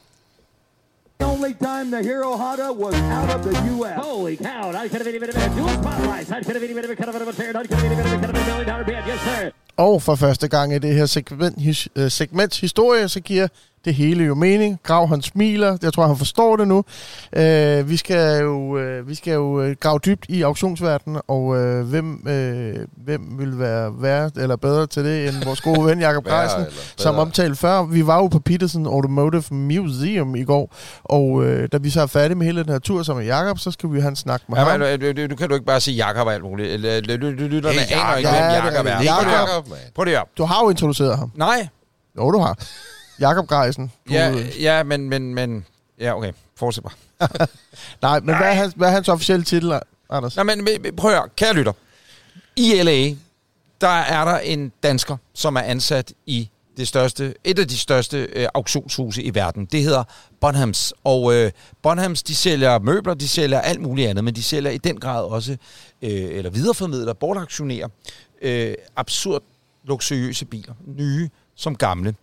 The only time the Hero Honda was out of the U.S. Holy cow, I could have been even a dual spotlights. I could have been even a kind of a tear. I could have been even a kind of a million dollar bid. Yes, sir. Og for første gang i det her segment, his, øh, segments historie, så giver det hele jo mening. Grav, han smiler. Jeg tror, han forstår det nu. Øh, vi skal jo, øh, vi skal jo øh, grave dybt i auktionsverdenen, og øh, hvem, øh, hvem vil være værre eller bedre til det end vores gode ven Jakob Greisen, som bedre. omtalt før. Vi var jo på Peterson Automotive Museum i går, og øh, da vi så er færdige med hele den her tur sammen med Jakob, så skal vi have en snak med Ja, ham. men, øh, du, du, kan du ikke bare sige Jakob og alt muligt. Lytterne aner ikke, hvem det er Jakob er. det. Prøv lige op. Du har jo introduceret ham. Nej. Jo, du har. Jakob Greisen. Ja, ja, men, men, men... Ja, okay. Fortsæt bare. Nej, men hvad er, hans, hvad er hans officielle titel, Anders? Nej, men prøv at høre, kære lytter. I LA, der er der en dansker, som er ansat i det største, et af de største øh, auktionshuse i verden. Det hedder Bonhams. Og øh, Bonhams, de sælger møbler, de sælger alt muligt andet, men de sælger i den grad også, øh, eller videreformidler, bortaktionerer, øh, absurd luksuriøse biler. Nye som gamle.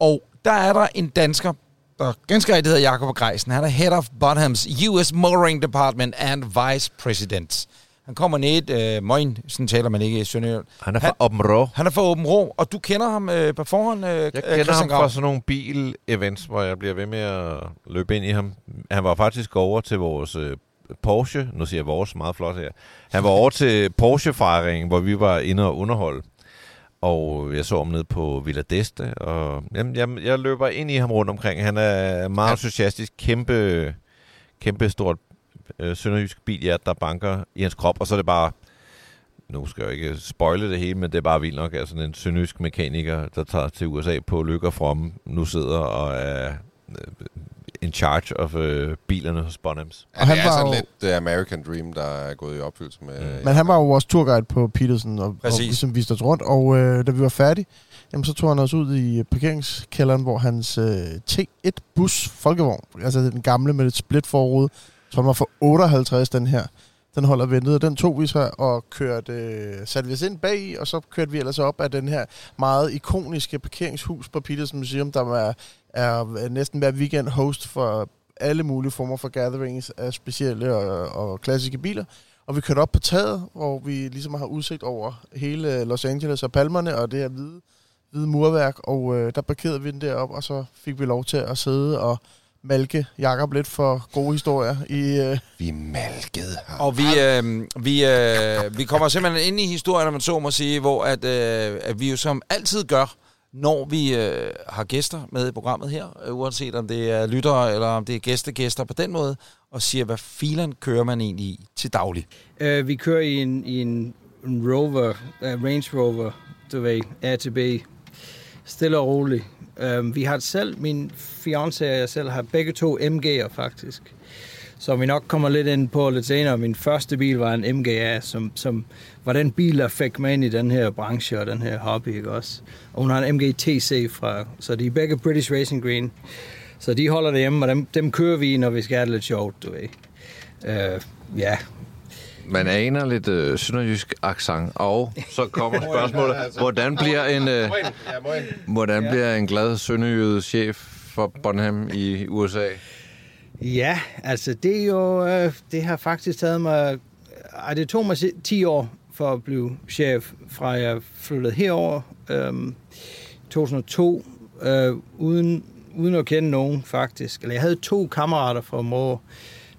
Og der er der en dansker, der ganske rigtigt hedder Jakob Greisen. Han er Head of Bonhams US Motoring Department and Vice President. Han kommer ned, øh, Moin, sådan taler man ikke i Sønderjylland. Han er fra Åben Rå. Han er fra Åben Rå, og du kender ham øh, på forhånd, øh, Jeg kender ham fra sådan nogle bil-events, hvor jeg bliver ved med at løbe ind i ham. Han var faktisk over til vores øh, Porsche, nu siger jeg vores, meget flot her. Han var over til Porsche-fejringen, hvor vi var inde og underholde. Og jeg så ham nede på Villa d'Este, og jamen, jeg, jeg løber ind i ham rundt omkring. Han er meget entusiastisk, kæmpe, kæmpe stort øh, sønderjysk bilhjert, der banker i hans krop, og så er det bare, nu skal jeg ikke spoile det hele, men det er bare vildt nok, sådan en sønderjysk mekaniker, der tager til USA på lykke og fromme, nu sidder og er øh, in charge of øh, bilerne hos Bonhams. Ja, Og han det er var sådan jo- lidt The American Dream, der er gået i opfyldelse med... Mm. Men han var jo vores turguide på Peterson, og, og Præcis. ligesom viste os rundt. Og øh, da vi var færdige, jamen, så tog han os ud i parkeringskælderen, hvor hans øh, T1-bus, folkevogn, altså den gamle med et split forrude, som var for 58, den her, den holder ventet, og den tog vi så og kørte, øh, satte vi os ind bag i, og så kørte vi ellers op af den her meget ikoniske parkeringshus på Peterson Museum, der er, er næsten hver weekend host for alle mulige former for gatherings af specielle og, og klassiske biler. Og vi kørte op på taget, hvor vi ligesom har udsigt over hele Los Angeles og palmerne og det her hvide, hvide murværk. Og øh, der parkerede vi den derop, og så fik vi lov til at sidde og malke Jakob lidt for gode historier i... Øh, Vi malkede ham. Og vi, øh, vi, øh, vi kommer simpelthen ind i historien, om man så må sige, hvor at, øh, at vi jo som altid gør, når vi øh, har gæster med i programmet her, øh, uanset om det er lyttere eller om det er gæstegæster på den måde, og siger, hvad filen kører man egentlig i til daglig? Uh, vi kører i en, i en, Rover, uh, Range Rover, du ved, A til B. Stille og roligt. Uh, vi har selv, min fiance og jeg selv har begge to MG'er faktisk. Så vi nok kommer lidt ind på lidt senere. Min første bil var en MGA, som, som var den bil, der fik mig ind i den her branche og den her hobby, ikke også? Og hun har en MG TC fra, så de er begge British Racing Green. Så de holder det hjemme, og dem, dem kører vi når vi skal have det lidt sjovt, du ved. Uh, ja, Man aner lidt øh, sønderjysk accent, og så kommer spørgsmålet, hvordan bliver en, øh, hvordan bliver en glad sønderjyde chef for Bonham i USA? Ja, altså det er jo, øh, det har faktisk taget mig, ej, det tog mig si- 10 år for at blive chef, fra jeg flyttede herover øhm, 2002, øh, uden, uden at kende nogen faktisk. Eller jeg havde to kammerater fra mor,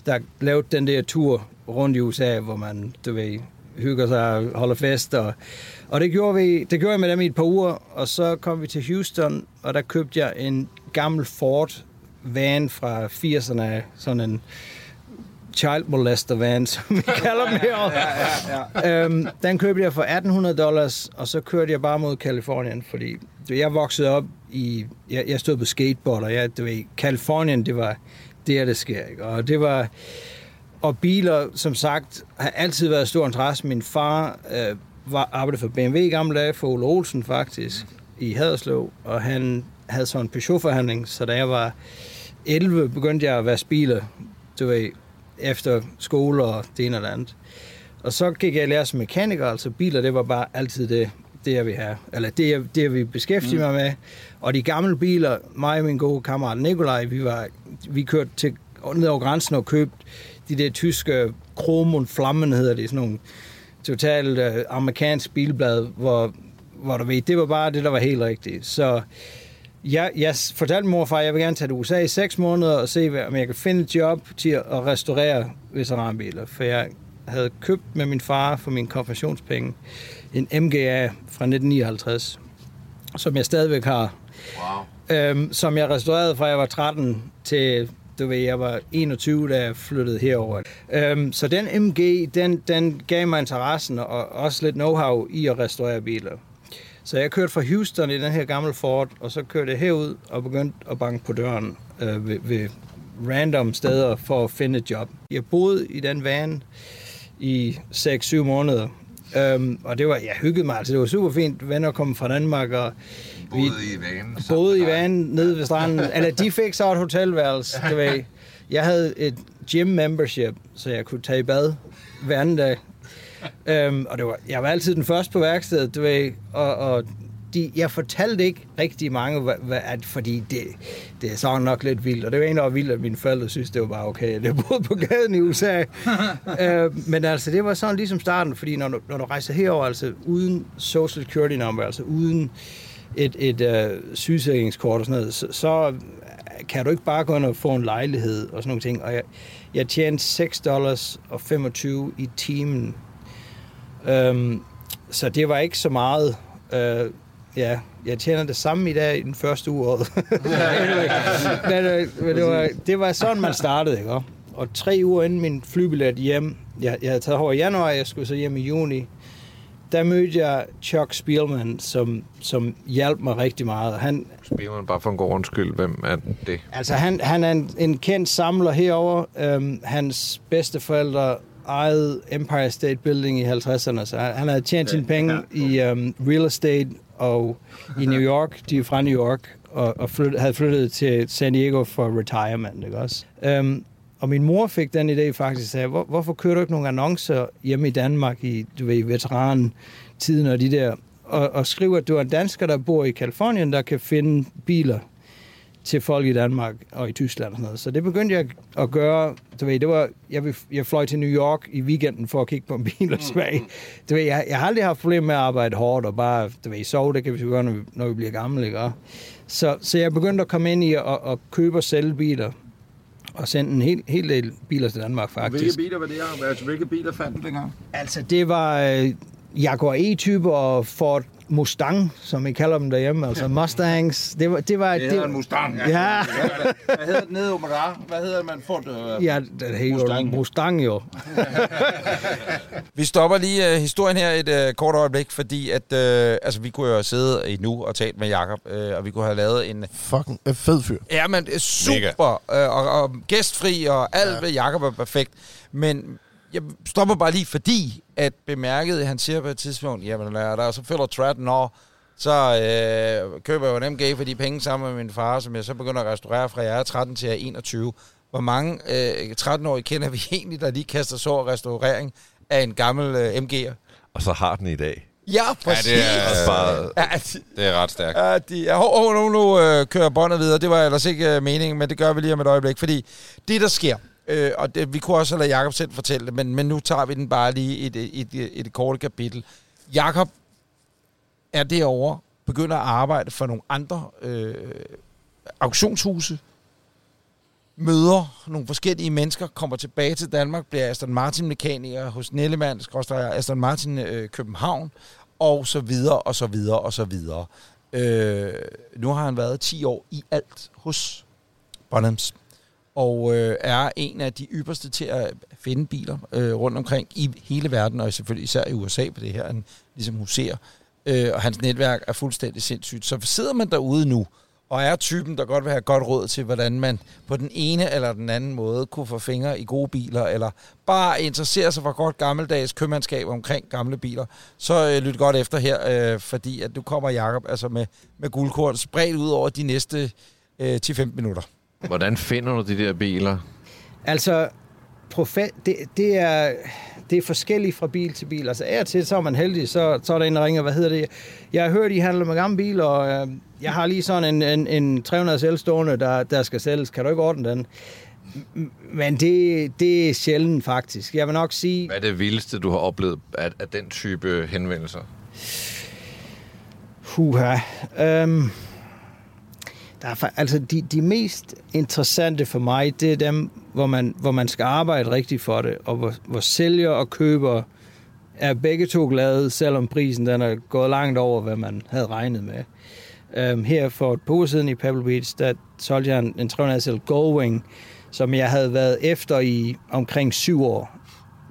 der lavede den der tur rundt i USA, hvor man, du ved, hygger sig og holder fest. Og, og det, gjorde vi, det gjorde jeg med dem i et par uger, og så kom vi til Houston, og der købte jeg en gammel Ford van fra 80'erne, sådan en child molester van, som vi kalder dem her. Ja, ja, ja. Øhm, den købte jeg for 1800 dollars, og så kørte jeg bare mod Kalifornien, fordi jeg voksede op i... Jeg, jeg stod på skateboard, og jeg, du ved, Kalifornien, det var der, det sker. Ikke? Og det var... Og biler, som sagt, har altid været stor interesse. Min far øh, var, arbejdede for BMW i gamle dage, for Ole Olsen faktisk, i Haderslev, og han havde sådan en Peugeot-forhandling, så da jeg var 11, begyndte jeg at være biler, du ved, efter skole og det ene og det andet. Og så gik jeg i lære som mekaniker, altså biler, det var bare altid det, det jeg vil have. Eller det, jeg, det jeg vil beskæftige mm. mig med. Og de gamle biler, mig og min gode kammerat Nikolaj, vi, var, vi kørte til, ned over grænsen og købte de der tyske Kromon Flammen, hedder det, sådan nogle totalt øh, amerikansk bilblad, hvor, hvor du ved, det var bare det, der var helt rigtigt. Så jeg, jeg fortalte mor og far, at jeg vil gerne tage til USA i seks måneder og se, om jeg kan finde et job til at restaurere veteranbiler. For jeg havde købt med min far for min konfirmationspenge en MGA fra 1959, som jeg stadigvæk har. Wow. Øhm, som jeg restaurerede fra jeg var 13 til du ved, jeg var 21, da jeg flyttede herover. Øhm, så den MG, den, den gav mig interessen og også lidt know-how i at restaurere biler. Så jeg kørte fra Houston i den her gamle Ford, og så kørte jeg herud og begyndte at banke på døren øh, ved, ved random steder for at finde et job. Jeg boede i den van i 6-7 måneder, øhm, og det var, jeg hyggede mig, altså det var super fint, venner kom fra Danmark, og vi Boede i vanen. boede i vanen nede ved stranden. Eller de fik så et hotelværelse, du ved. Jeg havde et gym membership, så jeg kunne tage i bad hver anden dag. Øhm, og det var, jeg var altid den første på værkstedet, du ved, og, og de, jeg fortalte ikke rigtig mange, hvad, hvad, at, fordi det, det er så nok lidt vildt, og det var egentlig også vildt, at mine forældre synes, det var bare okay, at jeg boede på gaden i USA. øh, men altså, det var sådan ligesom starten, fordi når du, når du rejser herover, altså uden social security number, altså uden et, et uh, sygesikringskort og sådan noget, så, så kan du ikke bare gå ind og få en lejlighed og sådan nogle ting. Og jeg, jeg tjente 6 dollars og 25 i timen. Um, så det var ikke så meget. Uh, ja, jeg tjener det samme i dag i den første uge. året. men, uh, men det, var, det var sådan, man startede, ikke? Og tre uger inden min flybillet hjem, jeg, jeg havde taget over i januar, jeg skulle så hjem i juni, der mødte jeg Chuck Spielman, som, som hjalp mig rigtig meget. Han, Spiller man bare for en god undskyld, hvem er det? altså, han, han er en, en kendt samler herover. Øhm, hans bedsteforældre ejede Empire State Building i 50'erne, så han havde tjent sine penge i um, real estate og i New York. De er fra New York og, og flyt, havde flyttet til San Diego for retirement, ikke også? Um, og min mor fik den idé faktisk, sagde, Hvor, hvorfor kører du ikke nogle annoncer hjemme i Danmark i, du ved, veteran-tiden og de der, og, og skriver, at du er en dansker, der bor i Kalifornien, der kan finde biler til folk i Danmark og i Tyskland og sådan noget. Så det begyndte jeg at gøre. Du ved, det var, jeg, jeg fløj til New York i weekenden for at kigge på en bil og smage. Du ved, jeg, jeg har aldrig haft problemer med at arbejde hårdt og bare, du ved, sove, det kan vi gøre, når vi, når vi bliver gamle, ikke? Så, så jeg begyndte at komme ind i at, at købe og sælge biler og sende en hel, hel del biler til Danmark, faktisk. Hvilke biler var det her? Altså, hvilke biler fandt du dengang? Altså, det var øh, Jaguar E-type og Ford Mustang, som vi kalder dem derhjemme, altså Mustangs. Det var, det var, Det hedder en Mustang. Ja, Hvad hedder den nede, Omar? Hvad hedder man får det? ja det hedder Mustang. Mustang. Jo. Vi stopper lige uh, historien her et uh, kort øjeblik, fordi at, uh, altså, vi kunne jo sidde i nu og talt med Jakob, uh, og vi kunne have lavet en Fucking øh, fed fyr. Ja, men øh, super, øh, og, og gæstfri, og alt ja. ved Jacob er perfekt. Men jeg stopper bare lige, fordi at bemærkede, han siger på et tidspunkt, jamen når der så fylder 13 år, så øh, køber jeg jo en MG for de penge sammen med min far, som jeg så begynder at restaurere fra jeg er 13 til jeg er 21. Hvor mange øh, 13-årige kender vi egentlig, der lige kaster så restaurering af en gammel øh, MG'er? Og så har den i dag. Ja, præcis. det er- Også bare, Ja, de, Det er ret stærkt. Ja, de, ja, hov, hov, nu, nu øh, kører båndet videre. Det var ellers ikke øh, meningen, men det gør vi lige om et øjeblik. Fordi det, der sker, øh, og det, vi kunne også lade Jakob selv fortælle det, men, men nu tager vi den bare lige i et, et, et, et, kort kapitel. Jakob er derovre, begynder at arbejde for nogle andre øh, auktionshuse, møder nogle forskellige mennesker, kommer tilbage til Danmark, bliver Aston Martin-mekaniker hos Nellemann, skråstreg Aston Martin øh, København, og så videre, og så videre, og så videre. Øh, nu har han været 10 år i alt hos Bonhams og øh, er en af de ypperste til at finde biler øh, rundt omkring i hele verden, og selvfølgelig især i USA på det her, han ligesom huserer. Øh, og hans netværk er fuldstændig sindssygt. Så sidder man derude nu, og er typen, der godt vil have godt råd til, hvordan man på den ene eller den anden måde kunne få fingre i gode biler, eller bare interessere sig for godt gammeldags købmandskab omkring gamle biler, så øh, lyt godt efter her, øh, fordi at du kommer, Jacob, altså med, med guldkorn spredt ud over de næste øh, 10-15 minutter. Hvordan finder du de der biler? Altså, profe- det, det, er, det er forskelligt fra bil til bil. Altså, af og til, så er man heldig, så, så er der en, der ringer, hvad hedder det? Jeg har hørt, I handler med gamle biler, og øh, jeg har lige sådan en, en, en 300 selv stående, der, der skal sælges. Kan du ikke ordne den? Men det, det er sjældent, faktisk. Jeg vil nok sige... Hvad er det vildeste, du har oplevet af, af den type henvendelser? Huha. Øhm, der er, altså de, de mest interessante for mig, det er dem, hvor man, hvor man skal arbejde rigtigt for det, og hvor, hvor sælger og køber er begge to glade, selvom prisen den er gået langt over, hvad man havde regnet med. Øhm, her for et par uger siden i Pebble Beach, der solgte jeg en, en 300 SL Goldwing, som jeg havde været efter i omkring syv år.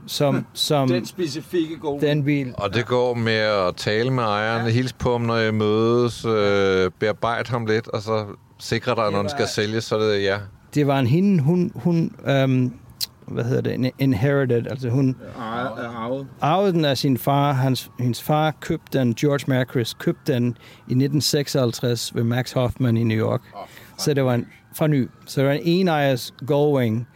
Som, som Den specifikke gode. den bil. Og det går med at tale med ejeren, hilse på ham, når jeg mødes, øh, bearbejde ham lidt, og så sikre dig, når den skal sælges, så er det ja. det var en hende, hun, hun øhm, hvad hedder det, en- inherited, altså hun er arvet. arvede den af sin far. Hans, hendes far købte den, George Macris købte den i 1956 ved Max Hoffman i New York. Så det var en, fra ny. Så det var en enejers Goldwing,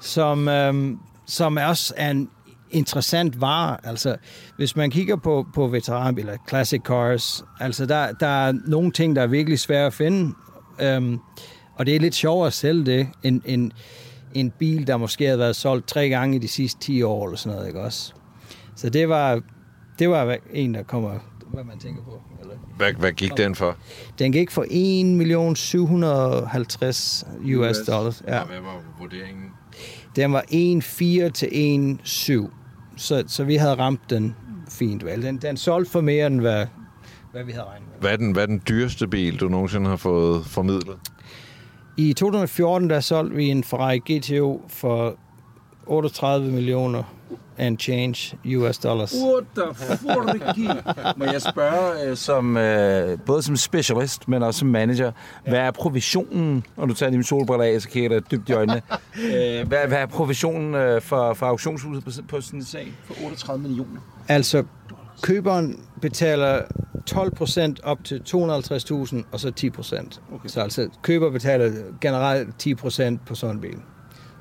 som, øhm, som også er en interessant vare. Altså, hvis man kigger på, på veteranbiler, classic cars, altså der, der er nogle ting, der er virkelig svære at finde. Øhm, og det er lidt sjovere at sælge det, end, end en bil, der måske havde været solgt tre gange i de sidste 10 år, eller sådan noget, ikke også? Så det var, det var en, der kommer, hvad man tænker på. Eller? Hvad, hvad gik den for? Den gik for 1.750.000 US dollars. Ja. hvad var vurderingen? Den var 1,4 til 1,7. Så, så vi havde ramt den fint, vel? Den, den solgte for mere, end hvad, hvad vi havde regnet med. Hvad er, den, hvad er den dyreste bil, du nogensinde har fået formidlet? I 2014, der solgte vi en Ferrari GTO for 38 millioner and change US dollars. What the fuck? Må jeg spørge, øh, som, øh, både som specialist, men også som manager, hvad er provisionen, når du tager dine solbriller af, så kigger jeg dig dybt i øjnene, øh, hvad, hvad er provisionen øh, for, for auktionshuset på, på sådan en sag for 38 millioner? Altså, køberen betaler 12 procent op til 250.000, og så 10 procent. Okay. Så altså, køber betaler generelt 10 procent på sådan en bil.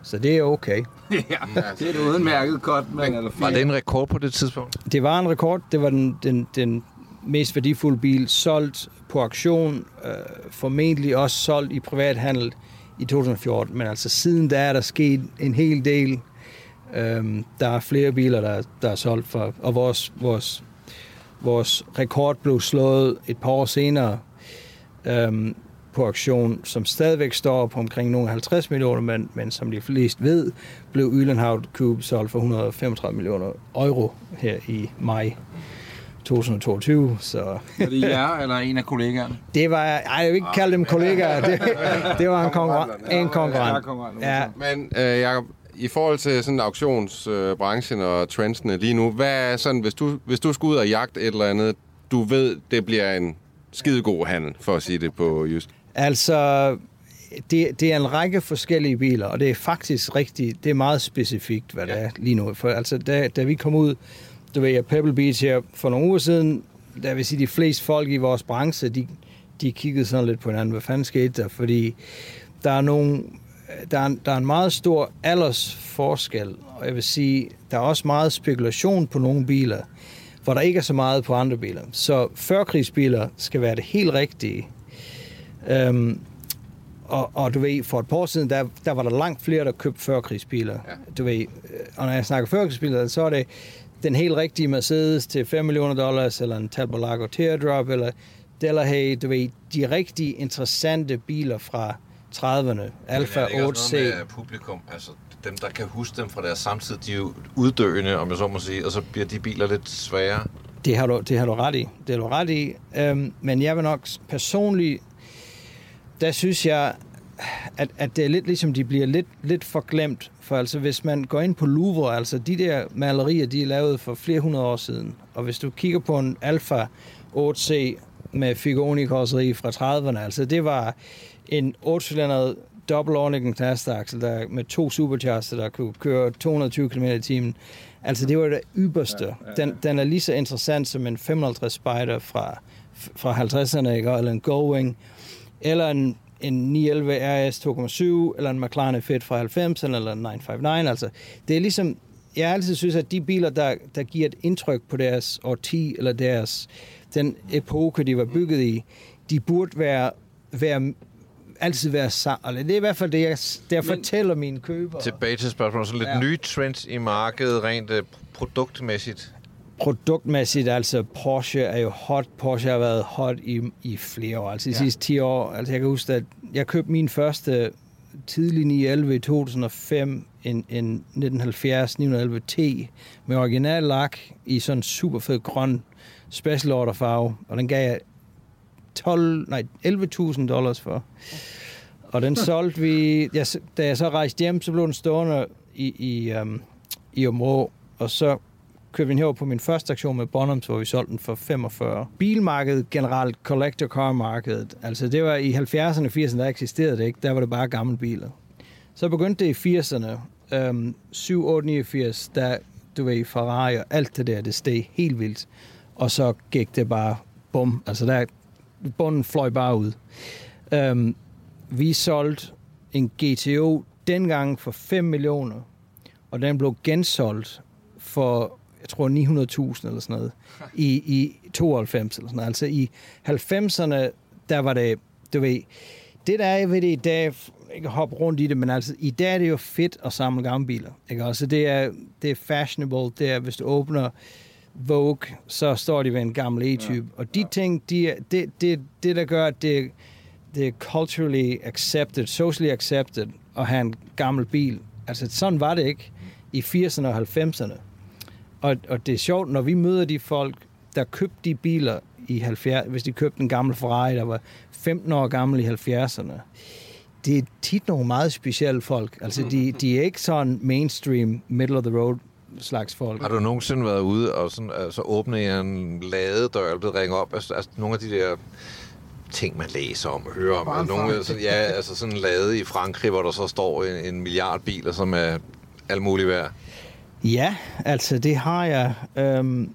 Så det er okay. ja, det er et udmærket godt, men eller Var det en rekord på det tidspunkt? Det var en rekord. Det var den, den, den mest værdifulde bil solgt på auktion, øh, formentlig også solgt i privathandel i 2014. Men altså siden da er der sket en hel del. Øhm, der er flere biler, der, der er solgt for, og vores, vores, vores rekord blev slået et par år senere øhm, på auktion, som stadigvæk står på omkring nogle 50 millioner, men, men som de fleste ved, blev Ylenhavn Cube solgt for 135 millioner euro her i maj 2022. Så Er det jer eller en af kollegaerne? det var, ej, jeg vil ikke kalde dem kollegaer, det, det var en, konkurrent, en konkurrent. Ja, Men øh, Jacob, i forhold til sådan auktionsbranchen og trendsene lige nu, hvad er sådan, hvis du, hvis du skal ud og jagte et eller andet, du ved, det bliver en skidegod handel, for at sige det på just. Altså, det, det er en række forskellige biler, og det er faktisk rigtig, det er meget specifikt, hvad det er lige nu. For altså, da, da vi kom ud, du ved, jeg Pebble Beach her for nogle uger siden, der vil sige, de fleste folk i vores branche, de, de kiggede sådan lidt på hinanden, hvad fanden skete der? Fordi der er nogle, der er, der er en meget stor aldersforskel, og jeg vil sige, der er også meget spekulation på nogle biler, hvor der ikke er så meget på andre biler. Så førkrigsbiler skal være det helt rigtige. Øhm, og, og du ved, for et par år siden, der, der var der langt flere, der købte førkrigsbiler. Ja. Du ved, øh, og når jeg snakker førkrigsbiler, så er det den helt rigtige Mercedes til 5 millioner dollars, eller en Talbot Lago Teardrop, eller Delahaye, du ved, de rigtig interessante biler fra 30'erne, Alfa 8C. publikum, altså dem, der kan huske dem fra deres samtid, de er jo uddøende, om jeg så må sige, og så bliver de biler lidt sværere. Det har du, det har du ret i. Det har du ret i. Øhm, men jeg vil nok personligt, der synes jeg, at, at det er lidt ligesom, de bliver lidt, lidt forglemt. For altså, hvis man går ind på Louvre, altså de der malerier, de er lavet for flere hundrede år siden. Og hvis du kigger på en Alfa 8C med figuroni fra 30'erne, altså det var en 8-cylindret dobbelt overliggende knastaksel, der med to supercharger, der kunne køre 220 km i timen. Altså, det var det ypperste. Den, den er lige så interessant som en 550 Spider fra, fra 50'erne, ikke? eller en Gullwing, eller en, en 911 RS 2.7, eller en McLaren Fit fra 90'erne, eller en 959. Altså, det er ligesom, jeg altid synes, at de biler, der, der giver et indtryk på deres årti, eller deres, den epoke, de var bygget i, de burde være, være altid være sammen. Det er i hvert fald det, jeg, det, jeg fortæller mine købere. Tilbage til spørgsmålet. Så lidt Ja. nye trends i markedet, rent uh, produktmæssigt. Produktmæssigt, altså Porsche er jo hot. Porsche har været hot i, i flere år, altså de ja. sidste 10 år. Altså jeg kan huske, at jeg købte min første tidlig 911 i 2005, en, en 1970 911 T med original lak i sådan en super fed grøn special order farve, og den gav jeg 12, nej, 11.000 dollars for. Og den solgte vi, jeg, da jeg så rejste hjem, så blev den stående i, i, um, i Områ, og så købte vi den på min første aktion med Bonhams, hvor vi solgte den for 45. Bilmarkedet generelt, collector car markedet, altså det var i 70'erne og 80'erne, der eksisterede det ikke, der var det bare gamle biler. Så begyndte det i 80'erne, øhm, 7, 8, 89, der, du ved, Ferrari og alt det der, det steg helt vildt. Og så gik det bare bum, altså der, bunden fløj bare ud. Øhm, vi solgte en GTO dengang for 5 millioner, og den blev gensolgt for, jeg tror, 900.000 eller sådan noget, i, i 92 eller sådan noget. Altså i 90'erne, der var det, du ved, det der er ved det i dag, ikke hoppe rundt i det, men altså i dag er det jo fedt at samle gamle biler. Ikke? Altså det er, det er fashionable, det er, hvis du åbner Vogue, så står de ved en gammel E-type. Ja. Og de ting, de, det, det, det der gør, at det, det er culturally accepted, socially accepted at have en gammel bil. Altså sådan var det ikke i 80'erne og 90'erne. Og, og det er sjovt, når vi møder de folk, der købte de biler i 70, hvis de købte en gammel Ferrari, der var 15 år gammel i 70'erne. Det er tit nogle meget specielle folk. Altså, de, de er ikke sådan mainstream, middle of the road slags folk. Har du nogensinde været ude og sådan, altså, åbne en ladedør, eller blevet ringet op? Altså, altså nogle af de der ting, man læser om og hører om. Altså, nogle, sådan, ja, altså sådan en lade i Frankrig, hvor der så står en, en milliard biler, som er alt muligt værd. Ja, altså det har jeg. Øhm,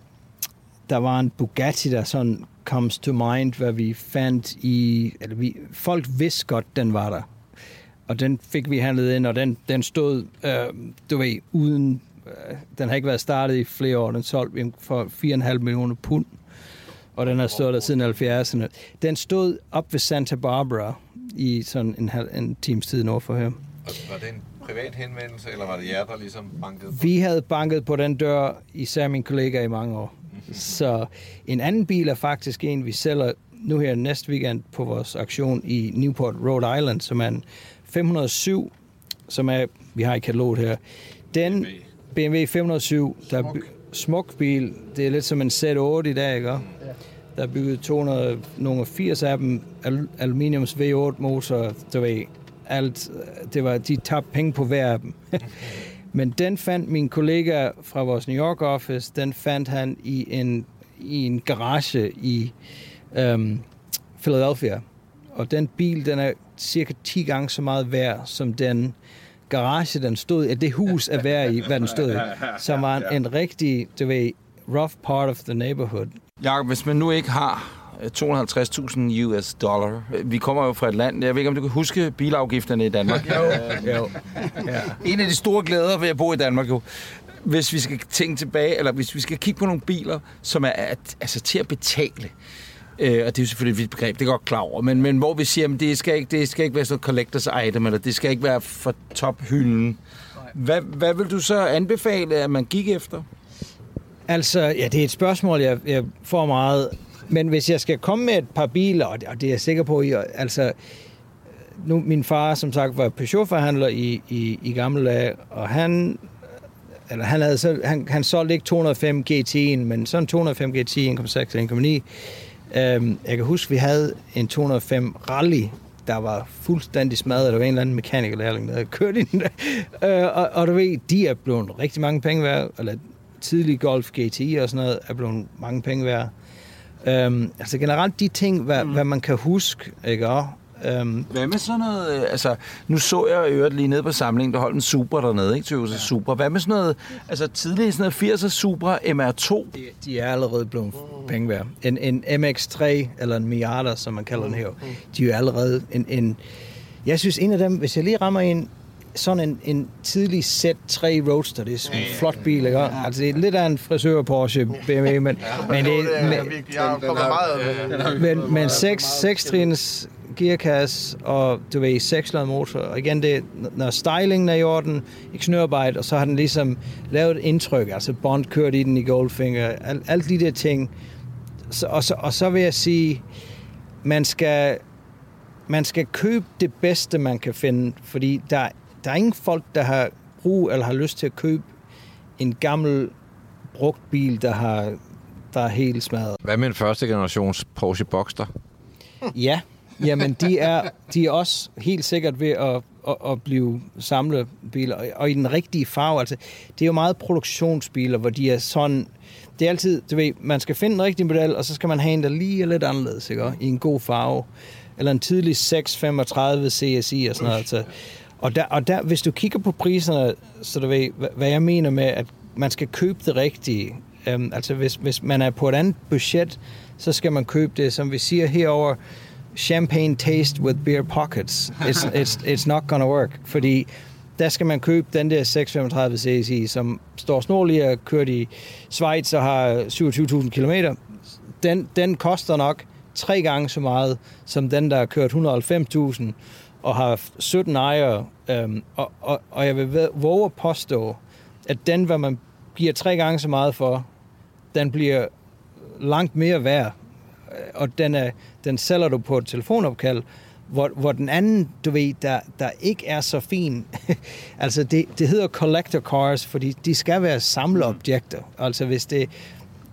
der var en Bugatti, der sådan comes to mind, hvad vi fandt i... Eller vi, folk vidste godt, den var der. Og den fik vi handlet ind, og den, den stod, øh, du ved, uden... Øh, den har ikke været startet i flere år. Den solgte vi for 4,5 millioner pund. Og den har stået der siden 70'erne. Den stod op ved Santa Barbara i sådan en, en times tid nord for her. Var den privat henvendelse, eller var det jer, der ligesom bankede Vi havde banket på den dør, især min kollega i mange år. Så en anden bil er faktisk en, vi sælger nu her næste weekend på vores aktion i Newport, Rhode Island, som er en 507, som er, vi har i kataloget her. Den BMW 507, der er smuk bil, det er lidt som en Z8 i dag, ikke? Der er bygget 200, nogle 80 af dem, al- aluminiums V8 motor, du ved, alt, det var, de tabte penge på hver af dem. Men den fandt min kollega fra vores New York office, den fandt han i en, i en garage i øhm, Philadelphia. Og den bil, den er cirka 10 gange så meget værd, som den garage, den stod i, det hus er værd i, hvad den stod i, som var en, en rigtig, du ved, rough part of the neighborhood. Jakob, hvis man nu ikke har 250.000 US dollar. Vi kommer jo fra et land, jeg ved ikke, om du kan huske bilafgifterne i Danmark. Jo, jo. Ja. En af de store glæder ved at bo i Danmark jo, hvis vi skal tænke tilbage, eller hvis vi skal kigge på nogle biler, som er at, altså, til at betale. Øh, og det er jo selvfølgelig et vidt begreb, det er godt klar over, men, men hvor vi siger, at det skal, ikke, det skal ikke være sådan noget collectors item, eller det skal ikke være for tophylden. Hvad, hvad vil du så anbefale, at man gik efter? Altså, ja, det er et spørgsmål, jeg, jeg får meget. Men hvis jeg skal komme med et par biler, og det, og det er jeg sikker på, I, altså, nu min far, som sagt, var Peugeot-forhandler i, i, i gamle dage, og han, eller han, havde så, han, han solgte ikke 205 GT'en, men sådan 205 GT 1.6 1.9. Øhm, jeg kan huske, vi havde en 205 Rally der var fuldstændig smadret. Der var en eller anden mekanikerlærling, der havde kørt i den der. Øh, og, og du ved, de er blevet rigtig mange penge værd, eller tidlig Golf GTI og sådan noget, er blevet mange penge værd. Øhm, altså generelt de ting, hvad, mm. hvad man kan huske, ikke? Og, øhm, Hvad med sådan noget, øh, altså, nu så jeg øvrigt lige nede på samlingen, der holdt en Supra dernede, ikke? Toyota ja. Supra. Hvad med sådan noget, altså tidligere sådan noget 80'er Supra MR2? de, de er allerede blevet penge værd. En, en MX-3, eller en Miata, som man kalder den her, de er jo allerede en, en... Jeg synes, en af dem, hvis jeg lige rammer en, sådan en, en tidlig Z3 Roadster, det er sådan en flot bil, ikke? Altså, det er lidt af en frisør Porsche BMW, men, men det er... er meget Men, men 6, 6 trins gearkasse og du ved, 6 motor. Og igen, det, når stylingen er i orden, ikke snørarbejde, og så har den ligesom lavet et indtryk, altså Bond kørt i den i Goldfinger, al, alle de der ting. Så, og, så, og så vil jeg sige, man skal, man skal købe det bedste, man kan finde, fordi der, der er ingen folk, der har brug eller har lyst til at købe en gammel brugt bil, der har der er helt smadret. Hvad med en første generations Porsche Boxster? Ja, jamen de er, de er også helt sikkert ved at, at, at blive samlebiler, og- og i den rigtige farve. Altså, det er jo meget produktionsbiler, hvor de er sådan... Det er altid, du ved, man skal finde en rigtig model, og så skal man have en, der lige er lidt anderledes, ikke? I en god farve. Eller en tidlig 635 CSI og sådan noget. Altså. Og, der, og der, hvis du kigger på priserne, så du ved, hvad, jeg mener med, at man skal købe det rigtige. Um, altså hvis, hvis man er på et andet budget, så skal man købe det, som vi siger herover champagne taste with beer pockets. It's, it's, it's not gonna work, fordi der skal man købe den der 635 CSI, som står snorlig og kørt i Schweiz og har 27.000 km. Den, den koster nok tre gange så meget, som den, der har kørt 190.000 og har 17 ejere. Øhm, og, og, og jeg vil ved- våge at påstå, at den, hvad man giver tre gange så meget for, den bliver langt mere værd. Og den, er, den sælger du på et telefonopkald, hvor, hvor den anden, du ved, der, der ikke er så fin. altså, det, det hedder collector cars, fordi de skal være samleobjekter. Altså, hvis det,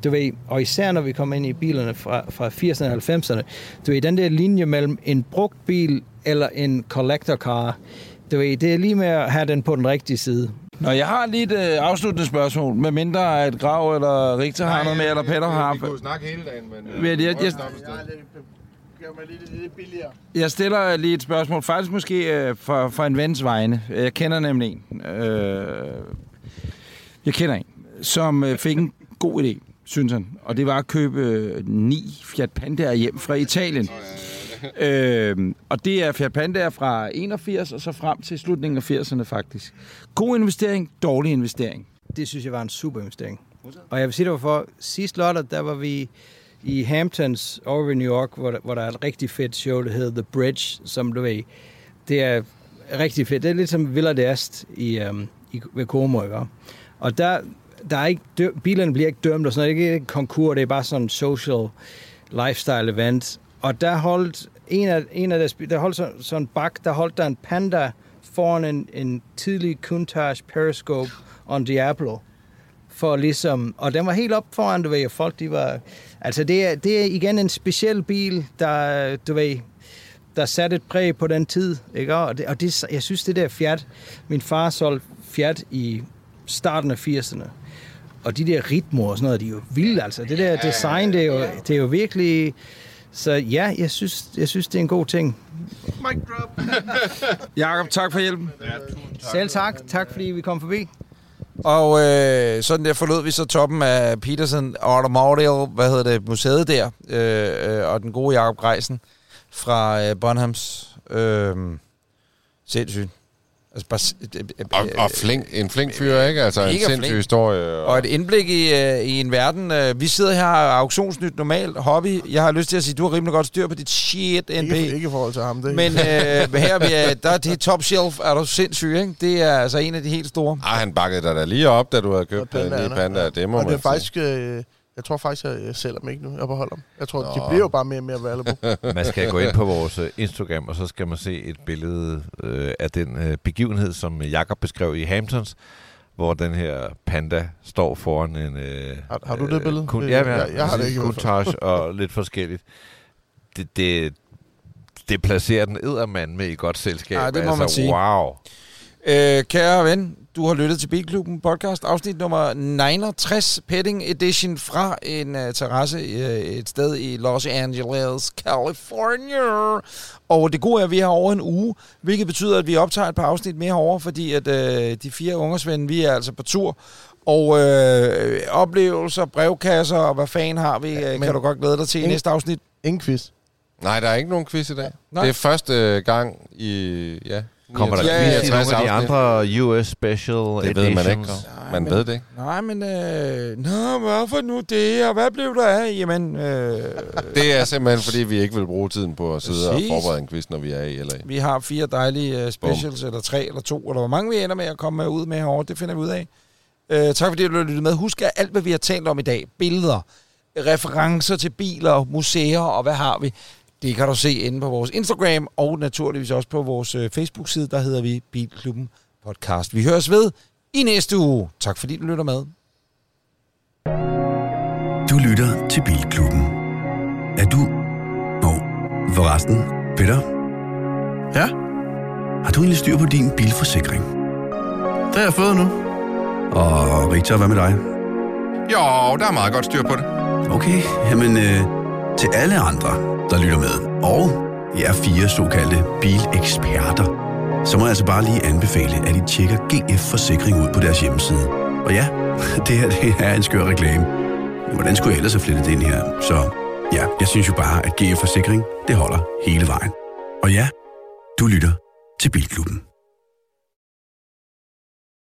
du ved, og især når vi kommer ind i bilerne fra, fra 80'erne og 90'erne, du ved, den der linje mellem en brugt bil eller en collector car, du ved, det er lige med at have den på den rigtige side. Nå, jeg har lige et øh, afsluttende spørgsmål, med mindre at Grav eller Richter har noget med, eller Peter har. Vi kunne jo snakke hele dagen, men... øh, Men jeg- jeg- sted. Gør mig lidt, lidt billigere. Jeg stiller lige et spørgsmål, faktisk måske øh, for, for en vens vegne. Jeg kender nemlig en. Øh, jeg kender en, som øh, fik en god idé, synes han. Og det var at købe øh, ni Fiat Pandaer hjem fra Italien. Øh, og det er Fiat Pandaer fra 81 og så frem til slutningen af 80'erne faktisk. God investering, dårlig investering. det synes jeg var en super investering. Og jeg vil sige det hvorfor. Sidste lørdag, der var vi i Hamptons over i New York, hvor der, hvor der er et rigtig fedt show, der hedder The Bridge, som du ved, det er rigtig fedt. Det er lidt som Villa d'Est i, øhm, i, ved Como, ikke? Og der, der er ikke dø- bilerne bliver ikke dømt og sådan noget. Det er ikke konkurs, det er bare sådan en social lifestyle event. Og der holdt en af, en af deres, der holdt sådan, sådan en bak, der holdt der en panda foran en, en tidlig Countach Periscope on Diablo for ligesom, og den var helt op foran, du ved, og folk, de var, altså det er, det er igen en speciel bil, der, du ved, der satte et præg på den tid, ikke? Og, det, og det, jeg synes, det der Fiat, min far solgte Fiat i starten af 80'erne, og de der ritmer og sådan noget, de er jo vilde, altså. Det der design, det er jo, det er jo virkelig, så ja, jeg synes, jeg synes, det er en god ting. Mic drop. Jakob, tak for hjælpen. Selv tak. Tak, fordi vi kom forbi. Og øh, sådan der forlod vi så toppen af Peterson Automotive, hvad hedder det, museet der, øh, øh, og den gode Jakob Greisen fra øh, Bonhams. Øh, sindssygt. Altså bare, øh, øh, Og, og flink, en flink fyr, ikke? Altså en sindssyg flink. historie. Og et indblik i, øh, i en verden. Øh, vi sidder her og auktionsnyt normalt hobby. Jeg har lyst til at sige, du har rimelig godt styr på dit shit, NP. Ikke, ikke i forhold til ham. Det Men øh, her er vi, øh, der er det top shelf, er du sindssyg, ikke? Det er altså en af de helt store. Ah, han bakkede dig da lige op, da du havde købt den Pandaerne, nye panda. ja. Det må og man det er faktisk... Øh, jeg tror faktisk, at jeg sælger dem ikke nu. Jeg beholder dem. Jeg tror, Nå. de bliver jo bare mere og mere valuable. Man skal gå ind på vores øh, Instagram, og så skal man se et billede øh, af den øh, begivenhed, som Jakob beskrev i Hamptons, hvor den her panda står foran en... Øh, Har- har du det billede? Kun, Det- ja, ja, jeg- jeg har det ikke. Countach og lidt forskelligt. Det, det, det placerer den eddermand med i godt selskab. Ja, det må altså, man sige. Wow. Øh, kære ven, du har lyttet til Bilklubben podcast, afsnit nummer 69, Petting Edition fra en uh, terrasse uh, et sted i Los Angeles, California. Og det gode er, at vi har over en uge, hvilket betyder, at vi optager et par afsnit mere over, fordi at uh, de fire ungersvende, vi er altså på tur. Og øh, oplevelser, brevkasser og hvad fanden har vi, ja, kan du godt glæde dig til i næste afsnit. Ingen quiz. Nej, der er ikke nogen quiz i dag. Nej. Det er første gang i... Ja, Kommer der 69 Ja, quiz i nogle af de andre US Special Det ved man ikke. editions? Man men- ved det ikke. Nej, men... Øh, nå, hvorfor nu det, og hvad blev der af? Jamen, øh, Det er simpelthen, fordi vi ikke vil bruge tiden på at sidde Præcis. og forberede en quiz, når vi er i LA. Vi har fire dejlige uh, specials, eller tre, eller to, eller hvor mange vi ender med at komme ud med herovre, det finder vi ud af. Uh, tak fordi du har lyttet med. Husk, at alt, hvad vi har talt om i dag, billeder, referencer til biler, museer og hvad har vi, det kan du se inde på vores Instagram, og naturligvis også på vores uh, Facebook-side, der hedder vi Bilklubben Podcast. Vi høres ved i næste uge. Tak fordi du lytter med. Du lytter til Bilklubben. Er du... Nå, forresten, Peter? Ja? Har du egentlig styr på din bilforsikring? Det har jeg fået nu. Og Richard, hvad med dig? Jo, der er meget godt styr på det. Okay, jamen øh, til alle andre, der lytter med, og jer fire såkaldte bileksperter, så må jeg altså bare lige anbefale, at I tjekker GF Forsikring ud på deres hjemmeside. Og ja, det her det er en skør reklame. Men hvordan skulle jeg ellers have flettet det ind her? Så ja, jeg synes jo bare, at GF Forsikring, det holder hele vejen. Og ja, du lytter til Bilklubben.